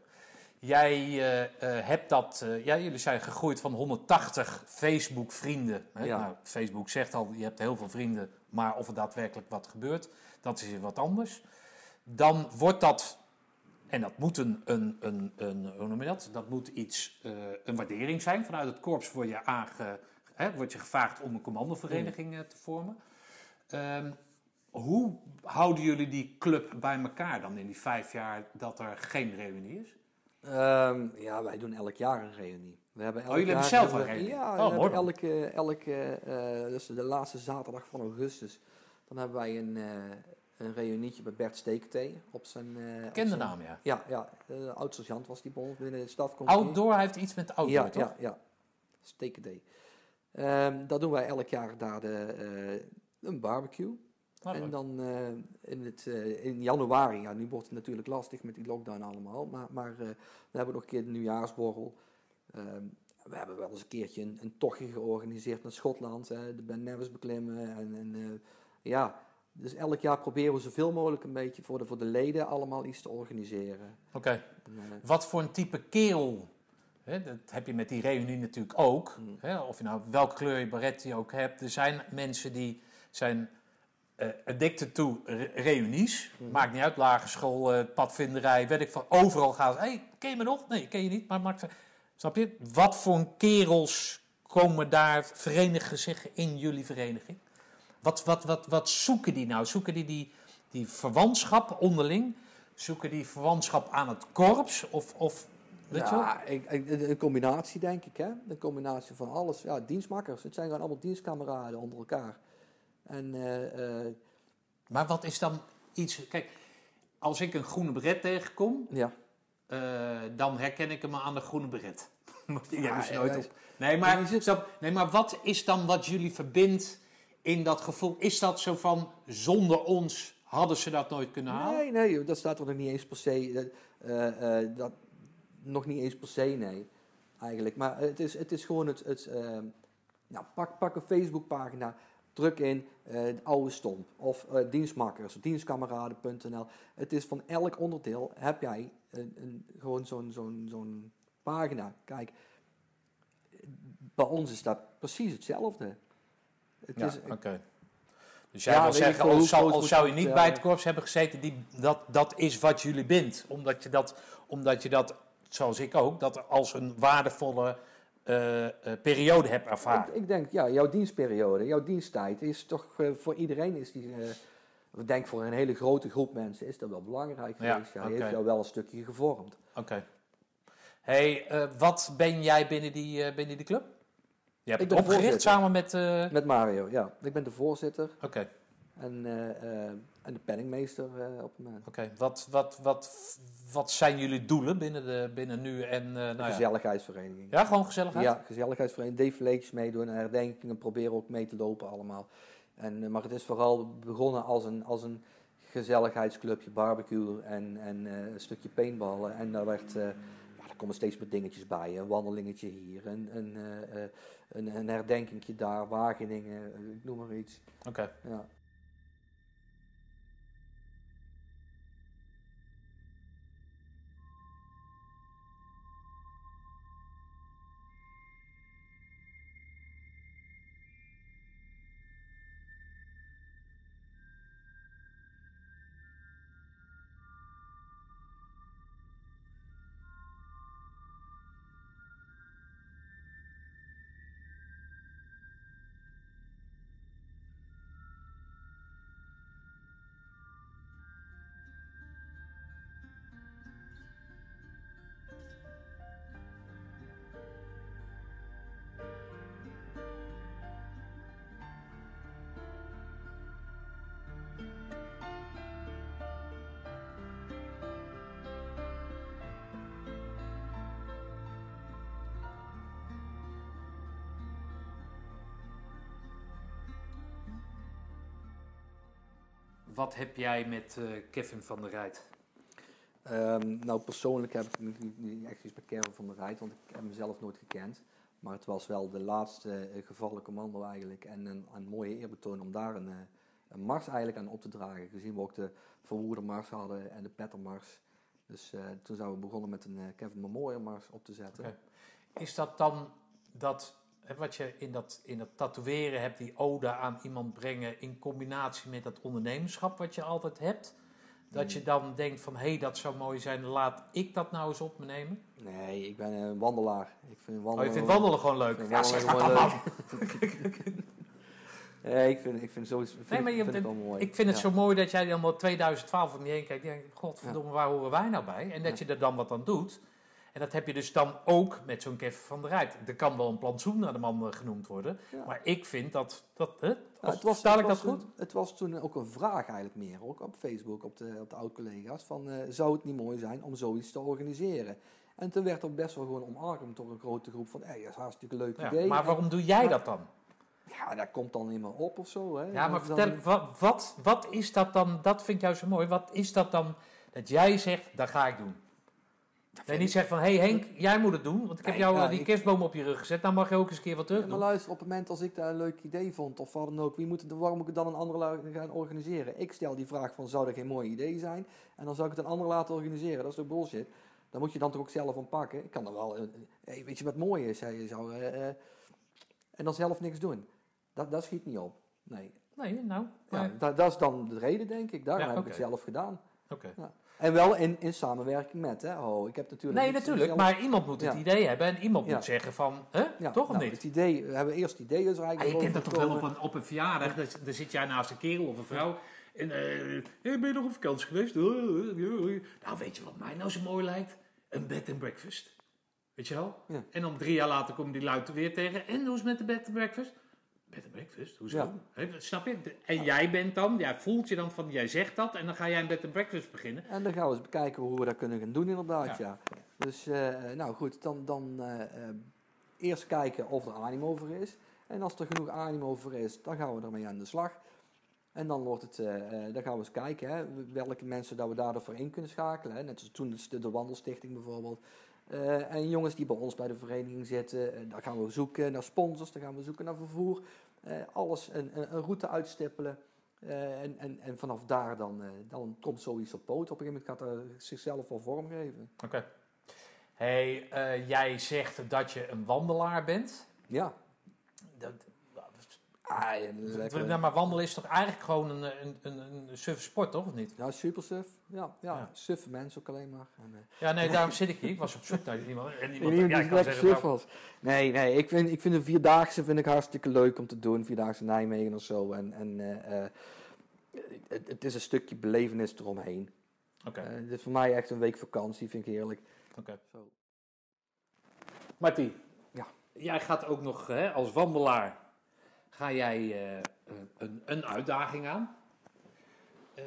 Jij eh, eh, hebt dat, eh, ja, jullie zijn gegroeid van 180 Facebook-vrienden. Ja. Nou, Facebook zegt al, je hebt heel veel vrienden, maar of er daadwerkelijk wat gebeurt, dat is weer wat anders. Dan wordt dat, en dat moet een, een, een, een hoe noem je dat? Dat moet iets, een waardering zijn. Vanuit het korps word je, aange, hè, word je gevraagd om een commandovereniging eh, te vormen. Ehm, hoe houden jullie die club bij elkaar dan in die vijf jaar dat er geen reunie is? Ehm, ja, wij doen elk jaar een reunie. We hebben elk Oh, jullie jaar hebben zelf een reunie? Ja, Oh, we hebben elke, elke eh, dus de laatste zaterdag van augustus. Dan hebben wij een, eh een reunietje bij Bert Steekthee op zijn... eh, op Ken de zijn- naam, ja. Ja, ja uh, oud-sergeant was die bij ons binnen de stafcompagnie. Outdoor heeft iets met outdoor, ja, toch? Ja, ja. Steekthee. Ehm dat doen wij elk jaar daar de, eh, een barbecue. Nou, En dan eh, in, het, eh, in januari, ja, nu wordt het natuurlijk lastig met die lockdown allemaal, maar, maar eh, dan hebben we nog een keer de nieuwjaarsborrel. Ehm, we hebben wel eens een keertje een, een tochtje georganiseerd naar Schotland, hè, de Ben Nevis beklimmen. En, en ja, dus elk jaar proberen we zoveel mogelijk een beetje voor de, voor de leden allemaal iets te organiseren. Oké. Wat voor een type kerel, hè, dat heb je met die reunie natuurlijk ook. Mm. Hè, of je nou welke kleur je baret je ook hebt. Er zijn mensen die zijn eh addicted to re- reunies. Mm. Maakt niet uit, lagere school, eh, padvinderij, weet ik van. Overal gaan ze, hey, ken je me nog? Nee, ken je niet, maar maakt... Snap je? Wat voor kerels komen daar, verenigen zich in jullie vereniging? Wat, wat, wat, wat zoeken die nou? Zoeken die die, die verwantschap onderling? Zoeken die verwantschap aan het korps? Of, of Weet je? Ja, ik, ik- een een combinatie denk ik, hè? Een combinatie van alles. Ja, dienstmakkers. Het zijn gewoon allemaal dienstkameraden onder elkaar. En eh, eh, Maar wat is dan iets... Kijk, als ik een groene beret tegenkom, ja, eh, dan herken ik hem aan de groene beret. <laughs> Die Ja, hebben ze nooit op. Nee Maar nee, maar wat is dan wat jullie verbindt in dat gevoel? Is dat zo van, zonder ons hadden ze dat nooit kunnen halen? Nee, nee, dat staat er nog niet eens per se. Dat, dat, nog niet eens per se, nee. Eigenlijk. Maar het is, het is gewoon het. het nou, pak, pak een Facebookpagina, druk in de oude stomp. Of eh, dienstmakkers, dienstkameraden.nl. Het is van elk onderdeel heb jij een, een, gewoon zo'n zo'n zo'n pagina. Kijk, bij ons is dat precies hetzelfde. Het Ja, oké. Dus jij Ja, wil zeggen, als, hoe zou, moet zou je niet bij het korps hebben gezeten, die, dat, dat is wat jullie bindt. Omdat je dat, omdat je dat, zoals ik ook, dat als een waardevolle eh, eh, periode hebt ervaren. Ik, ik denk, ja, jouw dienstperiode, jouw diensttijd is toch eh, voor iedereen is die. ik denk voor een hele grote groep mensen is dat wel belangrijk Ja, geweest. Ja, heeft jou wel een stukje gevormd. Oké. hey, wat ben jij binnen die, binnen die club? Je hebt Ik het ben opgericht samen met... Met Mario, ja. Ik ben de voorzitter Oké, en, en de penningmeester eh, op het moment. oké. Wat, wat, wat, wat zijn jullie doelen binnen, de, binnen nu en... eh, nou ja. Gezelligheidsvereniging. ja, gewoon gezelligheid? Ja, gezelligheidsvereniging. Deflates meedoen en herdenkingen proberen ook mee te lopen allemaal. En, eh, maar het is vooral begonnen als een, als een gezelligheidsclubje, barbecue en, en eh, een stukje paintballen. En daar werd, eh, ja, er komen steeds meer dingetjes bij. Een wandelingetje hier, een, een, eh, eh, een, een herdenkingje daar, Wageningen, eh, ik noem maar iets. Oké. Ja. Wat heb jij met eh, Kevin van der Rijt? Ehm, nou, persoonlijk heb ik niet, echt iets met Kevin van der Rijt, want ik heb mezelf nooit gekend. Maar het was wel de laatste eh, gevallen commando eigenlijk. En een, een mooie eerbetoon om daar een, eh, een mars eigenlijk aan op te dragen. Gezien we ook de verwoerde mars hadden en de pettermars. Dus toen zijn we begonnen met een Kevin Memorial mars op te zetten. Is dat dan dat, wat je in dat, in dat tatoeëren hebt, die ode aan iemand brengen in combinatie met dat ondernemerschap wat je altijd hebt? Dat je dan denkt van, hé, hey, dat zou mooi zijn, laat ik dat nou eens op me nemen? Nee, ik ben een wandelaar. Ik vind Oh, wandelen je vindt wandelen gewoon leuk? ik vind Ja, zeg dan leuk. <laughs> Nee, ik vind, ik vind zoiets vind, Nee, maar je- vind wel mooi. Ik vind het Ja. zo mooi dat jij dan wel 2012 om je heen kijkt. Je denkt, godverdomme, waar horen wij nou bij? En dat Ja. je er dan wat aan doet. En dat heb je dus dan ook met zo'n Kevin van der Rijt. Er kan wel een plantsoen naar de man eh, genoemd worden. Ja. Maar ik vind dat... dat hè? Ja, het was, dat goed? toen- het was toen ook een vraag eigenlijk meer, ook op Facebook, op de, op de oud-collega's, van eh, zou het niet mooi zijn om zoiets te organiseren? En toen werd er best wel gewoon omarmd door een grote groep van, hé, dat is een hartstikke leuk Ja, idee. maar waarom doe jij dat dan? Ja, dat komt dan meer op of zo, hè. Ja, maar Dan- vertel, wat, wat, wat is dat dan? Dat vind ik juist zo mooi. Wat is dat dan dat jij zegt, dat ga ik doen? En niet zeggen van, hé hey Henk, jij moet het doen. Want ik heb Nee, jou ja, eh, die ik- kerstboom op je rug gezet. Dan mag je ook eens een keer wat terug Ja, maar luister, op het moment als ik daar een leuk idee vond, of wat dan ook, wie moet het, waarom moet ik het dan een ander la- gaan organiseren? Ik stel die vraag van, zou dat geen mooi idee zijn? En dan zou ik het een ander laten organiseren, dat is toch bullshit? Dan moet je dan toch ook zelf pakken? Ik kan er wel, eh, hey, weet je wat mooi is? Hij zou, eh, eh, en dan zelf niks doen. Dat, dat schiet niet op. Nee. Nee, nou. Ja, dat, dat is dan de reden, denk ik. Daarom Ja, heb ik het zelf gedaan. Oké. En wel in, in samenwerking met, hè. Oh, ik heb natuurlijk... Nee, natuurlijk. zelf- Maar iemand moet het Ja. idee hebben. En iemand moet zeggen van, hè? Toch of nou, niet? Het idee, we hebben eerst het idee dus Ah, eigenlijk je kent dat toch wel op een, op een verjaardag. Dan, dan zit jij naast een kerel of een vrouw. En hey, ben je nog op vakantie geweest? Nou, weet je wat mij nou zo mooi lijkt? Een bed and breakfast. Weet je wel? Ja. En dan drie jaar later komen die luid weer tegen. En hoe is het met de bed and breakfast? Bed and breakfast? Hoezo? Ja. Snap je? En jij bent dan, jij voelt je dan van, jij zegt dat. En dan ga jij een bed and breakfast beginnen. En dan gaan we eens bekijken hoe we dat kunnen gaan doen inderdaad, Ja. ja. Dus, eh, nou goed, dan, dan eh, eh, eerst kijken of er animo voor is. En als er genoeg animo voor is, dan gaan we ermee aan de slag. En dan, wordt het, eh, eh, dan gaan we eens kijken hè, welke mensen dat we daarvoor in kunnen schakelen. Hè. Net als toen de, de Wandelstichting bijvoorbeeld. Eh, en jongens die bij ons bij de vereniging zitten, eh, daar gaan we zoeken naar sponsors, daar gaan we zoeken naar vervoer. Eh, alles een, een, route uitstippelen. En, en, en vanaf daar dan, dan komt zoiets op poot. Op een gegeven moment gaat er zichzelf wel vormgeven. Oké. Hey, jij zegt dat je een wandelaar bent. Ja. Dat, Ah, ja, lekker. nou, maar wandelen is toch eigenlijk gewoon een, een, een, een suffe sport, toch? Of niet? Ja, super suf. Ja, ja, Ja. ook alleen maar. En, eh, Ja, nee, <laughs> daarom zit ik hier. Ik was op zoek naar iemand. En iemand, Iemand ja, die ik kan lekker zeggen, suf was. Nee, nee, ik vind, ik vind de Vierdaagse vind ik hartstikke leuk om te doen. Vierdaagse Nijmegen of zo. En, en eh, eh, het, het is een stukje belevenis eromheen. Oké, Eh, het is voor mij echt een week vakantie, vind ik heerlijk. oké. Zo. Martie, Ja. jij gaat ook nog hè, als wandelaar ga jij eh, een, een uitdaging aan. Eh,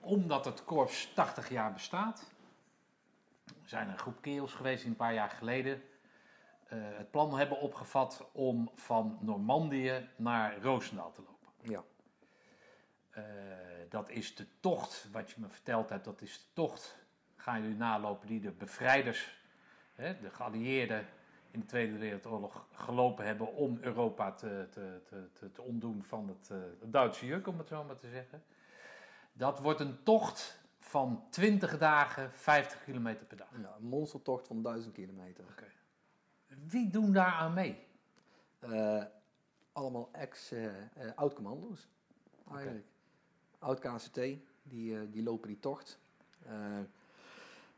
omdat het korps 80 jaar bestaat, zijn er een groep kerels geweest die een paar jaar geleden eh, het plan hebben opgevat om van Normandië naar Roosendaal te lopen. Ja. Dat is de tocht, wat je me verteld hebt, dat is de tocht, gaan jullie nalopen, die de bevrijders, hè, de geallieerden in de Tweede Wereldoorlog gelopen hebben om Europa te, te, te, te, te ontdoen van het, eh, het Duitse juk, om het zo maar te zeggen. Dat wordt een tocht van 20 dagen, 50 kilometer per dag. ja, een monstertocht van 1000 kilometer. Wie doen daar aan mee? Eh, allemaal ex-oud-commando's, eigenlijk. Oud-KCT, die, eh, die lopen die tocht. Eh,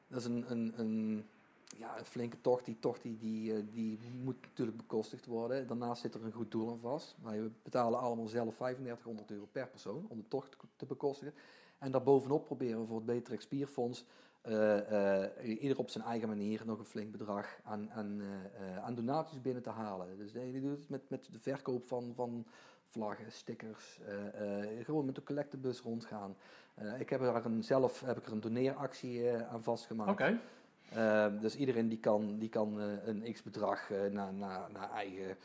dat is een, een, een, ja, een flinke tocht. Die tocht die, die, eh, die moet natuurlijk bekostigd worden. Daarnaast zit er een goed doel aan vast. Wij betalen allemaal zelf 3500 euro per persoon om de tocht te bekostigen. En daarbovenop proberen we voor het Betere Spierfonds eh, eh, ieder op zijn eigen manier nog een flink bedrag aan, aan, aan donaties binnen te halen. Dus de ene doet het met, met de verkoop van, van vlaggen, stickers, gewoon met de collectebus rondgaan. Ik heb er een, zelf heb ik er een doneeractie aan vastgemaakt. Oké. Eh, dus iedereen die kan, die kan eh, een x-bedrag eh, naar, naar, naar eigen eh,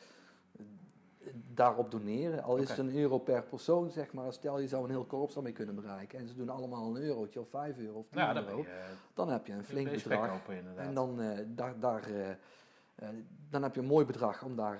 daarop doneren. Al is het een euro per persoon, zeg maar. Stel je zou een heel korps daarmee kunnen bereiken. En ze doen allemaal een eurotje of vijf euro of tien Nou, dan euro. je, Dan heb je een flink bedrag. En dan, daar, daar, dan heb je een mooi bedrag om daar...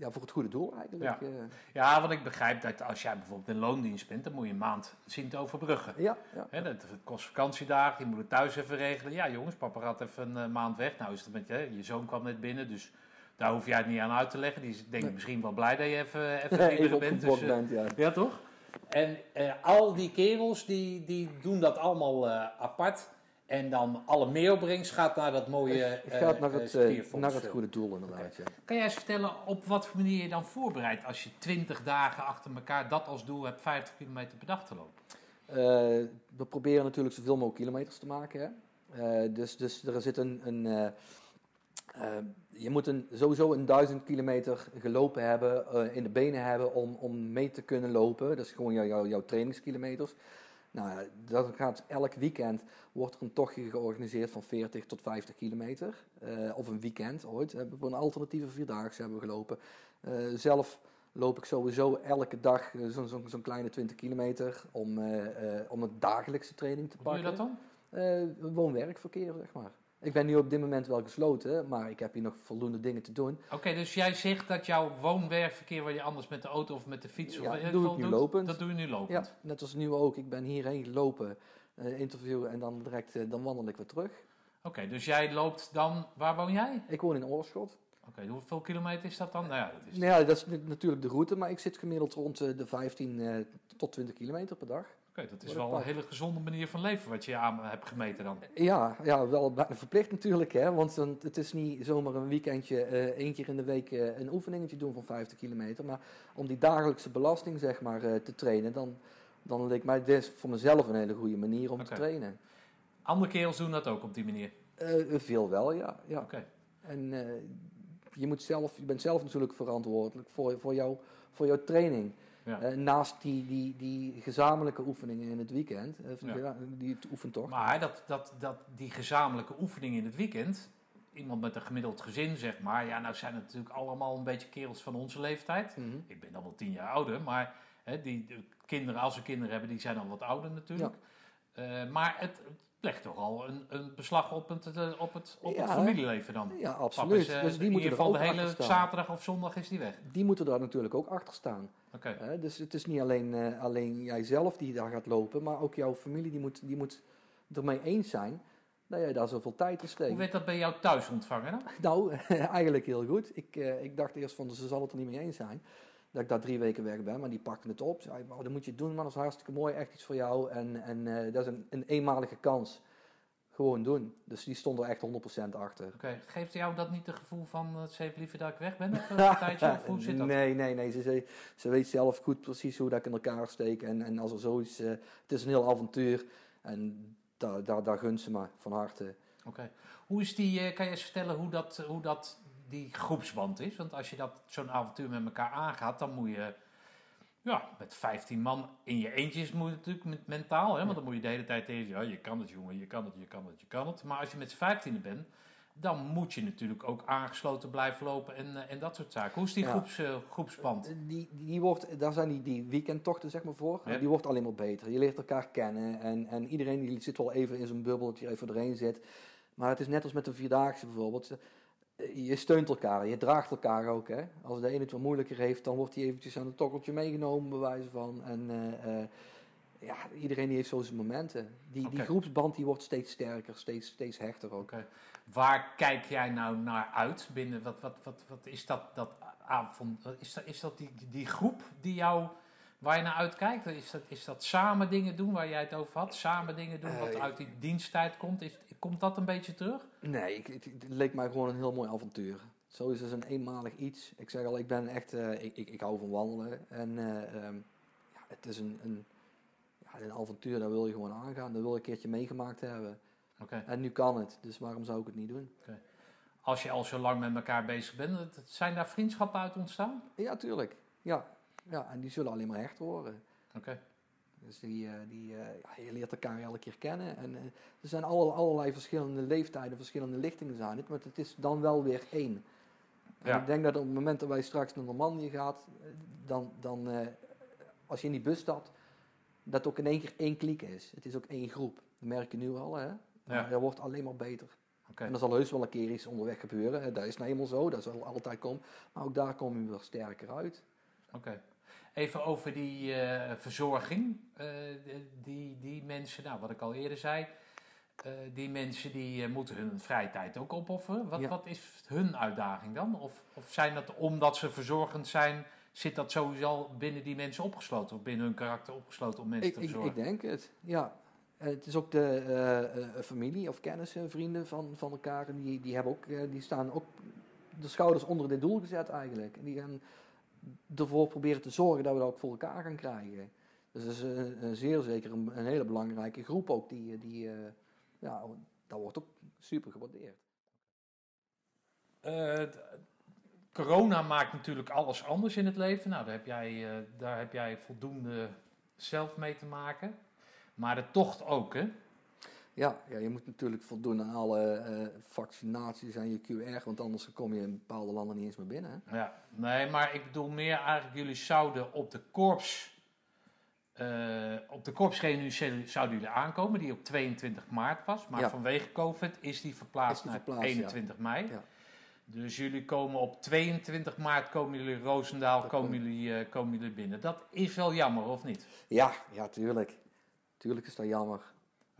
ja, voor het goede doel eigenlijk. Ja. eh. Ja, want ik begrijp dat als jij bijvoorbeeld in loondienst bent, dan moet je een maand zien te overbruggen. ja, ja. Dat kost vakantiedagen, je moet het thuis even regelen. Ja, jongens, papa gaat even een eh, maand weg. Nou is het met je, je zoon kwam net binnen, dus daar hoef jij het niet aan uit te leggen. Die is denk ik Nee. misschien wel blij dat je even, <laughs> even, Even liever bent. Dus, eh, bent, ja. ja, toch? En eh, al die kerels die, die doen dat allemaal eh, apart. En dan alle meeopbrengst gaat naar dat mooie Het eh, gaat naar eh, het, eh, naar het goede doel inderdaad, ja. Kan jij eens vertellen op wat voor manier je dan voorbereidt als je 20 dagen achter elkaar dat als doel hebt 50 kilometer per dag te lopen? Eh, we proberen natuurlijk zoveel mogelijk kilometers te maken. Hè? Eh, dus, dus er zit een. een eh, eh, je moet een, sowieso een duizend kilometer gelopen hebben, eh, in de benen hebben om, om mee te kunnen lopen. Dat is gewoon jouw, jouw, jouw trainingskilometers. Nou, ja, dat gaat elk weekend wordt er een tochtje georganiseerd van 40 tot 50 kilometer. Eh, of een weekend ooit. Hebben we een alternatieve vierdaagse hebben we gelopen. Eh, zelf loop ik sowieso elke dag eh, zo'n zo'n kleine 20 kilometer om, eh, om een dagelijkse training te Hoe doe je pakken. dat dan? Woon-werkverkeer, zeg maar. Ik ben nu op dit moment wel gesloten, maar ik heb hier nog voldoende dingen te doen. Oké, dus jij zegt dat jouw woon-werkverkeer waar je anders met de auto of met de fiets of Ja, weet ik doe ik veel nu doet, lopend. Dat doe je nu Ja, lopend. net als nu ook. Ik ben hierheen gelopen, eh interview en dan direct eh, dan wandel ik weer terug. Oké, dus jij loopt dan, waar woon jij? Ik woon in Oorschot. Oké, hoeveel kilometer is dat dan? Nou ja, dat is Nou ja, dat is natuurlijk de route, maar ik zit gemiddeld rond eh, de 15 eh, tot 20 kilometer per dag. Dat is wel een hele gezonde manier van leven wat je aan hebt gemeten dan. Ja, ja wel bijna verplicht natuurlijk, hè? want het is niet zomaar een weekendje, eh één keer in de week eh, een oefeningetje doen van 50 kilometer, maar om die dagelijkse belasting zeg maar eh, te trainen, dan, dan leek mij dit voor mezelf een hele goede manier om te trainen. Andere kerels doen dat ook op die manier. Veel wel, ja. ja. Oké. En je, moet zelf, je bent zelf natuurlijk verantwoordelijk voor, voor, jou, voor jouw training. Ja. Eh, naast die, die, die gezamenlijke oefeningen in het weekend, eh, Ja. die oefent toch? Maar dat, dat, dat, die gezamenlijke oefening in het weekend, iemand met een gemiddeld gezin zeg maar, ja, nou zijn het natuurlijk allemaal een beetje kerels van onze leeftijd. Mhm. Ik ben dan wel tien jaar ouder, maar hè, die de kinderen, als ze kinderen hebben, die zijn al wat ouder natuurlijk. Eh, maar het legt toch al een, een beslag op het, eh, op het, op het familieleven dan. Ja, absoluut. is, dus die in moeten ieder er geval de hele zaterdag of zondag is die weg. Die moeten daar natuurlijk ook achter staan. Oké. Dus het is niet alleen, eh, alleen jijzelf die daar gaat lopen, maar ook jouw familie die moet, die moet ermee eens zijn dat jij daar zoveel tijd in Hoe steekt. werd dat bij jou thuis ontvangen dan? Nou, <laughs> eigenlijk heel goed. Ik, eh, ik dacht eerst van ze zal het er niet mee eens zijn. Dat ik daar drie weken weg ben, maar die pakten het op. Zei, oh, dat moet je doen, man. Dat is hartstikke mooi. Echt iets voor jou. En, en eh, dat is een, een eenmalige kans. Gewoon doen. Dus die stond er echt 100% achter. Oké. Geeft jou dat niet het gevoel van, eh, ze heeft liever dat ik weg ben of een tijdje? Of hoe zit dat? <laughs> Nee, nee, nee. Ze, ze, ze weet zelf goed precies hoe dat ik in elkaar steek. En, en als er zoiets... eh, het is een heel avontuur. En daar, daar, daar gunt ze me van harte. Oké. Hoe is die, kan je eens vertellen hoe dat, hoe dat die groepsband is? Want als je dat zo'n avontuur met elkaar aangaat, dan moet je ja, met 15 man in je eentjes moet je natuurlijk met mentaal, hè? want dan moet je de hele tijd tegen ja, je kan het jongen, je kan het, je kan het, je kan het. Maar als je met z'n 15 bent, dan moet je natuurlijk ook aangesloten blijven lopen en, eh, en dat soort zaken. Hoe is die Ja. groeps, eh, groepsband? Die, die wordt, daar zijn die, die weekendtochten zeg maar voor. Ja. Die wordt alleen maar beter. Je leert elkaar kennen. En, en iedereen die zit wel even in zijn bubbel, dat je even doorheen zit. Maar het is net als met een vierdaagse bijvoorbeeld. Je steunt elkaar, je draagt elkaar ook. Hè? Als de ene het wat moeilijker heeft, dan wordt hij eventjes aan het tokkeltje meegenomen, bij wijze van. En eh, ja, iedereen die heeft zo zijn momenten. Die, die groepsband die wordt steeds sterker, steeds, steeds hechter ook. Waar kijk jij nou naar uit binnen? Wat, wat, wat, wat is dat, dat avond? Is dat, is dat die, die groep die jou, waar je naar uitkijkt? Is dat, is dat samen dingen doen waar jij het over had? Samen dingen doen wat Eh, uit die diensttijd komt? Is, komt dat een beetje terug? Nee, ik, het, het leek mij gewoon een heel mooi avontuur. Zo is het een eenmalig iets. Ik zeg al, ik ben echt, eh, ik, ik, ik hou van wandelen. En eh, ehm, ja, het is een, een, ja, een avontuur, daar wil je gewoon aangaan. Dat wil je een keertje meegemaakt hebben. Oké. En nu kan het, dus waarom zou ik het niet doen? Als je al zo lang met elkaar bezig bent, zijn daar vriendschappen uit ontstaan? Ja, tuurlijk. Ja, ja en die zullen alleen maar hecht worden. Oké. Dus die, eh, die, eh, ja, je leert elkaar elke keer kennen. En eh, er zijn alle, allerlei verschillende leeftijden, verschillende lichtingen zijn het. Maar het is dan wel weer één. En Ja. ik denk dat op het moment dat wij straks naar Normandië gaat, dan, dan als je in die bus stapt, dat ook in één keer één kliek is. Het is ook één groep. Dat merk je nu al, hè. Maar dat wordt alleen maar beter. Oké. En er zal heus wel een keer iets onderweg gebeuren. Dat is nou eenmaal zo, dat zal altijd komen. Maar ook daar kom je weer sterker uit. Oké. Even over die eh, verzorging. Eh, die, die mensen, nou wat ik al eerder zei, eh, die mensen die moeten hun vrije tijd ook opofferen. Wat, Ja. wat is hun uitdaging dan? Of, of zijn dat omdat ze verzorgend zijn, zit dat sowieso al binnen die mensen opgesloten? Of binnen hun karakter opgesloten om mensen Ik, te ik, verzorgen? ik denk het, ja. En Het is ook de familie of kennissen, vrienden van, van elkaar. en Die, die, hebben ook, die staan ook de schouders onder dit doel gezet eigenlijk. En die gaan ervoor proberen te zorgen dat we dat ook voor elkaar gaan krijgen. Dus dat is een, zeer zeker een, hele belangrijke groep ook. Die, die, eh, ja, dat wordt ook super gewaardeerd. Eh, corona maakt natuurlijk alles anders in het leven. Nou, daar heb jij, eh, daar heb jij voldoende zelf mee te maken. Maar de tocht ook, hè? Ja, ja, je moet natuurlijk voldoen aan alle eh, vaccinaties en je QR, want anders kom je in bepaalde landen niet eens meer binnen. hè. Ja, nee, maar ik bedoel meer eigenlijk, jullie zouden op de korps, eh, op de korpsreunie zouden jullie aankomen, die op 22 maart was. Maar Ja. vanwege COVID is die verplaatst Is die naar verplaatst, ja. 21 mei. Ja. Dus jullie komen op 22 maart, komen jullie Roosendaal, komen jullie, eh, komen jullie binnen. Dat is wel jammer, of niet? Ja, ja, tuurlijk. Tuurlijk is dat jammer.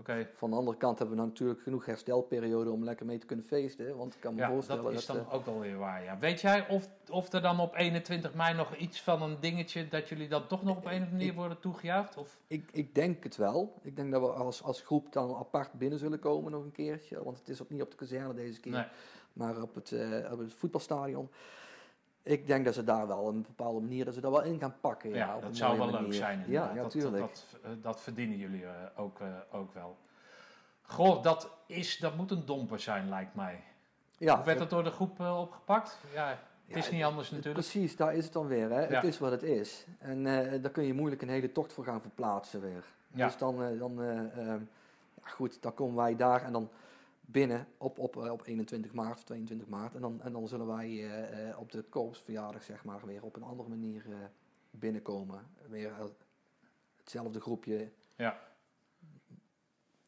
Oké, Van de andere kant hebben we natuurlijk genoeg herstelperiode om lekker mee te kunnen feesten. Want ik kan me ja, voorstellen dat is dan eh, ook wel weer waar, ja. Weet jij of, of er dan op 21 mei nog iets van een dingetje, dat jullie dan toch nog op een of andere manier worden toegejuicht? Of... ik, ik denk het wel. Ik denk dat we als, als groep dan apart binnen zullen komen nog een keertje. Want het is ook niet op de kazerne deze keer, Nee. maar op het, eh, op het voetbalstadion. Ik denk dat ze daar wel op een bepaalde manier dat ze daar wel in gaan pakken. Ja, dat zou wel leuk zijn. Ja, inderdaad. ja, dat. Dat, dat, eh, dat verdienen jullie eh, ook, eh, ook wel. Goh, dat, is, dat moet een domper zijn, lijkt mij. Ja, Hoe werd dat door de groep opgepakt? Ja, het is Ja, niet anders natuurlijk. Precies, daar is het dan weer. Hè? Ja. Het is wat het is. En eh, daar kun je moeilijk een hele tocht voor gaan verplaatsen weer. Ja. Dus dan, dan eh, ehm, goed, dan komen wij daar en dan binnen op, op, eh, op 21 maart of 22 maart. En dan, en dan zullen wij eh, eh, op de korpsverjaardag zeg maar weer op een andere manier binnenkomen. Weer hetzelfde groepje. Ja.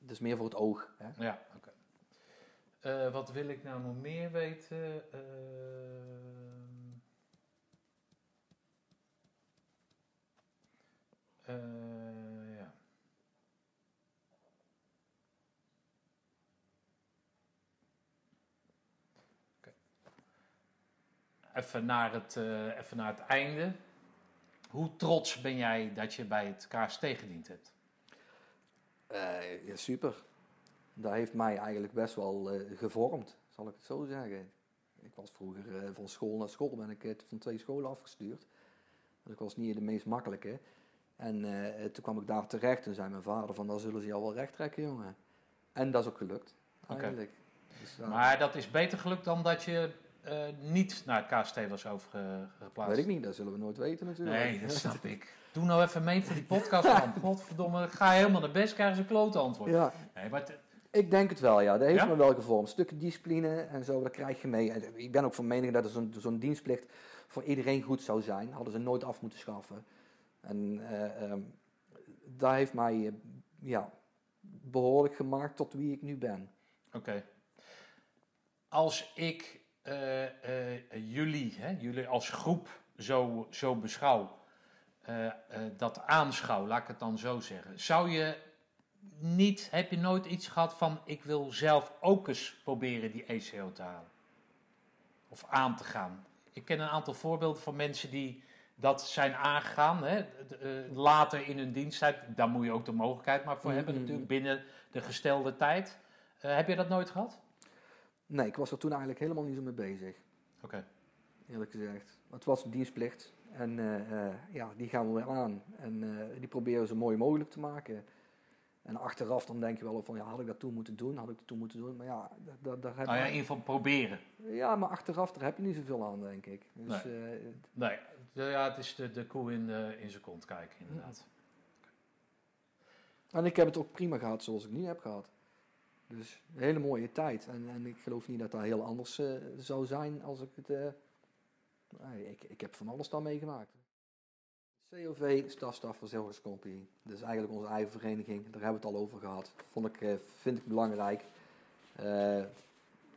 Dus meer voor het oog. Hè? Ja, oké. Wat wil ik nou nog meer weten? Ehm. Eh, Even, naar het, eh, even naar het einde. Hoe trots ben jij dat je bij het KST gediend hebt? Eh, ja, super. Dat heeft mij eigenlijk best wel eh, gevormd, zal ik het zo zeggen. Ik was vroeger van school naar school, ben ik van twee scholen afgestuurd. Dus ik was niet de meest makkelijke. En toen kwam ik daar terecht en zei mijn vader van, daar zullen ze jou wel recht trekken, jongen. En dat is ook gelukt, eigenlijk. Dus, Maar dat is beter gelukt dan dat je eh, niet naar het KST was overgeplaatst. weet ik niet, dat zullen we nooit weten natuurlijk. Nee, dat snap ik. Doe nou even mee voor die podcast man. <laughs> Godverdomme, ga helemaal naar best, krijgen ze een klote antwoord. Ja, Nee, maar Ik denk het wel, ja. Dat heeft Ja? me wel gevormd. Stukken discipline en zo, dat krijg je mee. Ik ben ook van mening dat zo'n zo'n dienstplicht voor iedereen goed zou zijn. Hadden ze nooit af moeten schaffen. En ehm, dat heeft mij eh, ja, behoorlijk gemaakt tot wie ik nu ben. Oké. Als ik eh, eh, jullie, hè, jullie als groep zo, zo beschouw, eh, dat aanschouw, laat ik het dan zo zeggen. Zou je niet, heb je nooit iets gehad van ik wil zelf ook eens proberen die ECO te halen? Of aan te gaan? Ik ken een aantal voorbeelden van mensen die dat zijn aangegaan, hè, later in hun diensttijd. Daar moet je ook de mogelijkheid maar voor hebben Mhm. natuurlijk, binnen de gestelde tijd. Heb je dat nooit gehad? Nee, ik was er toen eigenlijk helemaal niet zo mee bezig. Oké. Eerlijk gezegd. Het was een dienstplicht. En eh, eh, ja, die gaan we weer aan. En eh, die proberen we zo mooi mogelijk te maken. En achteraf dan denk je wel van, ja, had ik dat toen moeten doen? Had ik dat toen moeten doen? Maar ja, da- da- daar heb Nou ja, in je... ieder geval proberen. Ja, maar achteraf, daar heb je niet zoveel aan, denk ik. Dus, Nee, de- ja, het is de, de koe in, de, in zijn kont kijken, inderdaad. en ik heb het ook prima gehad zoals ik nu heb gehad. Dus een hele mooie tijd. En, en ik geloof niet dat dat heel anders eh, zou zijn als ik het... eh, nee, ik, ik heb van alles dan meegemaakt. COV, Stafstaf Verzorgingscompagnie. Dat is eigenlijk onze eigen vereniging. Daar hebben we het al over gehad. Vond ik, eh, vind ik belangrijk. Eh,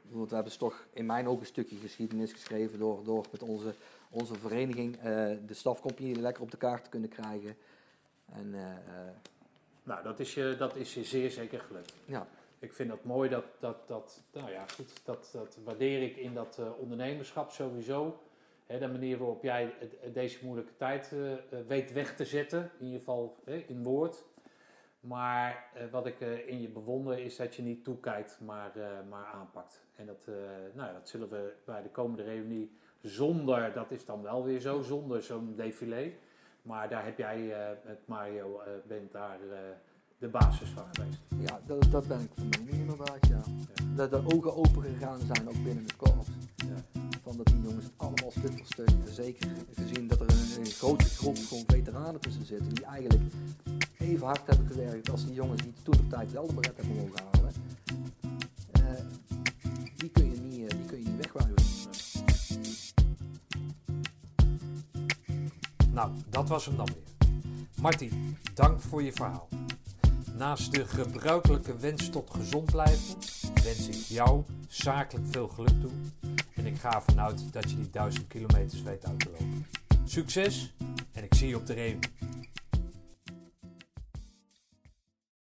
want we hebben dus toch in mijn ogen een stukje geschiedenis geschreven door, door met onze, onze vereniging de stafcompagnie lekker op de kaart te kunnen krijgen. En Nou, dat is, je, dat is je zeer zeker gelukt. ja, Ik vind dat mooi, dat, dat, dat, nou ja, goed, dat, dat waardeer ik in dat eh, ondernemerschap sowieso. Hè, de manier waarop jij het- deze moeilijke tijd eh, eh, weet weg te zetten, in ieder geval hè, in woord. Maar eh, wat ik eh, in je bewonder is dat je niet toekijkt, maar, eh, maar aanpakt. En dat, eh, nou, ja, dat zullen we bij de komende reunie zonder, dat is dan wel weer zo, zonder zo'n défilé. Maar daar heb jij eh, met Mario, eh, bent daar eh, de basis van geweest. Ja dat, dat ben ik van mening inderdaad, ja. Dat de ogen open gegaan zijn, ook binnen het korps. Ja. Van dat die jongens het allemaal stuk voor stuk, zeker gezien dat er een, een grote groep gewoon veteranen tussen zitten, die eigenlijk even hard hebben gewerkt als die jongens die toen de tijd wel de beret hebben mogen halen. Eh, die, kun je niet, eh, die kun je niet wegwuiven. Nou, dat was hem dan weer. Martin, dank voor je verhaal. Naast de gebruikelijke wens tot gezond blijven, wens ik jou zakelijk veel geluk toe. En ik ga ervan uit dat je die duizend kilometers weet uit te lopen. Succes en ik zie je op de reunie.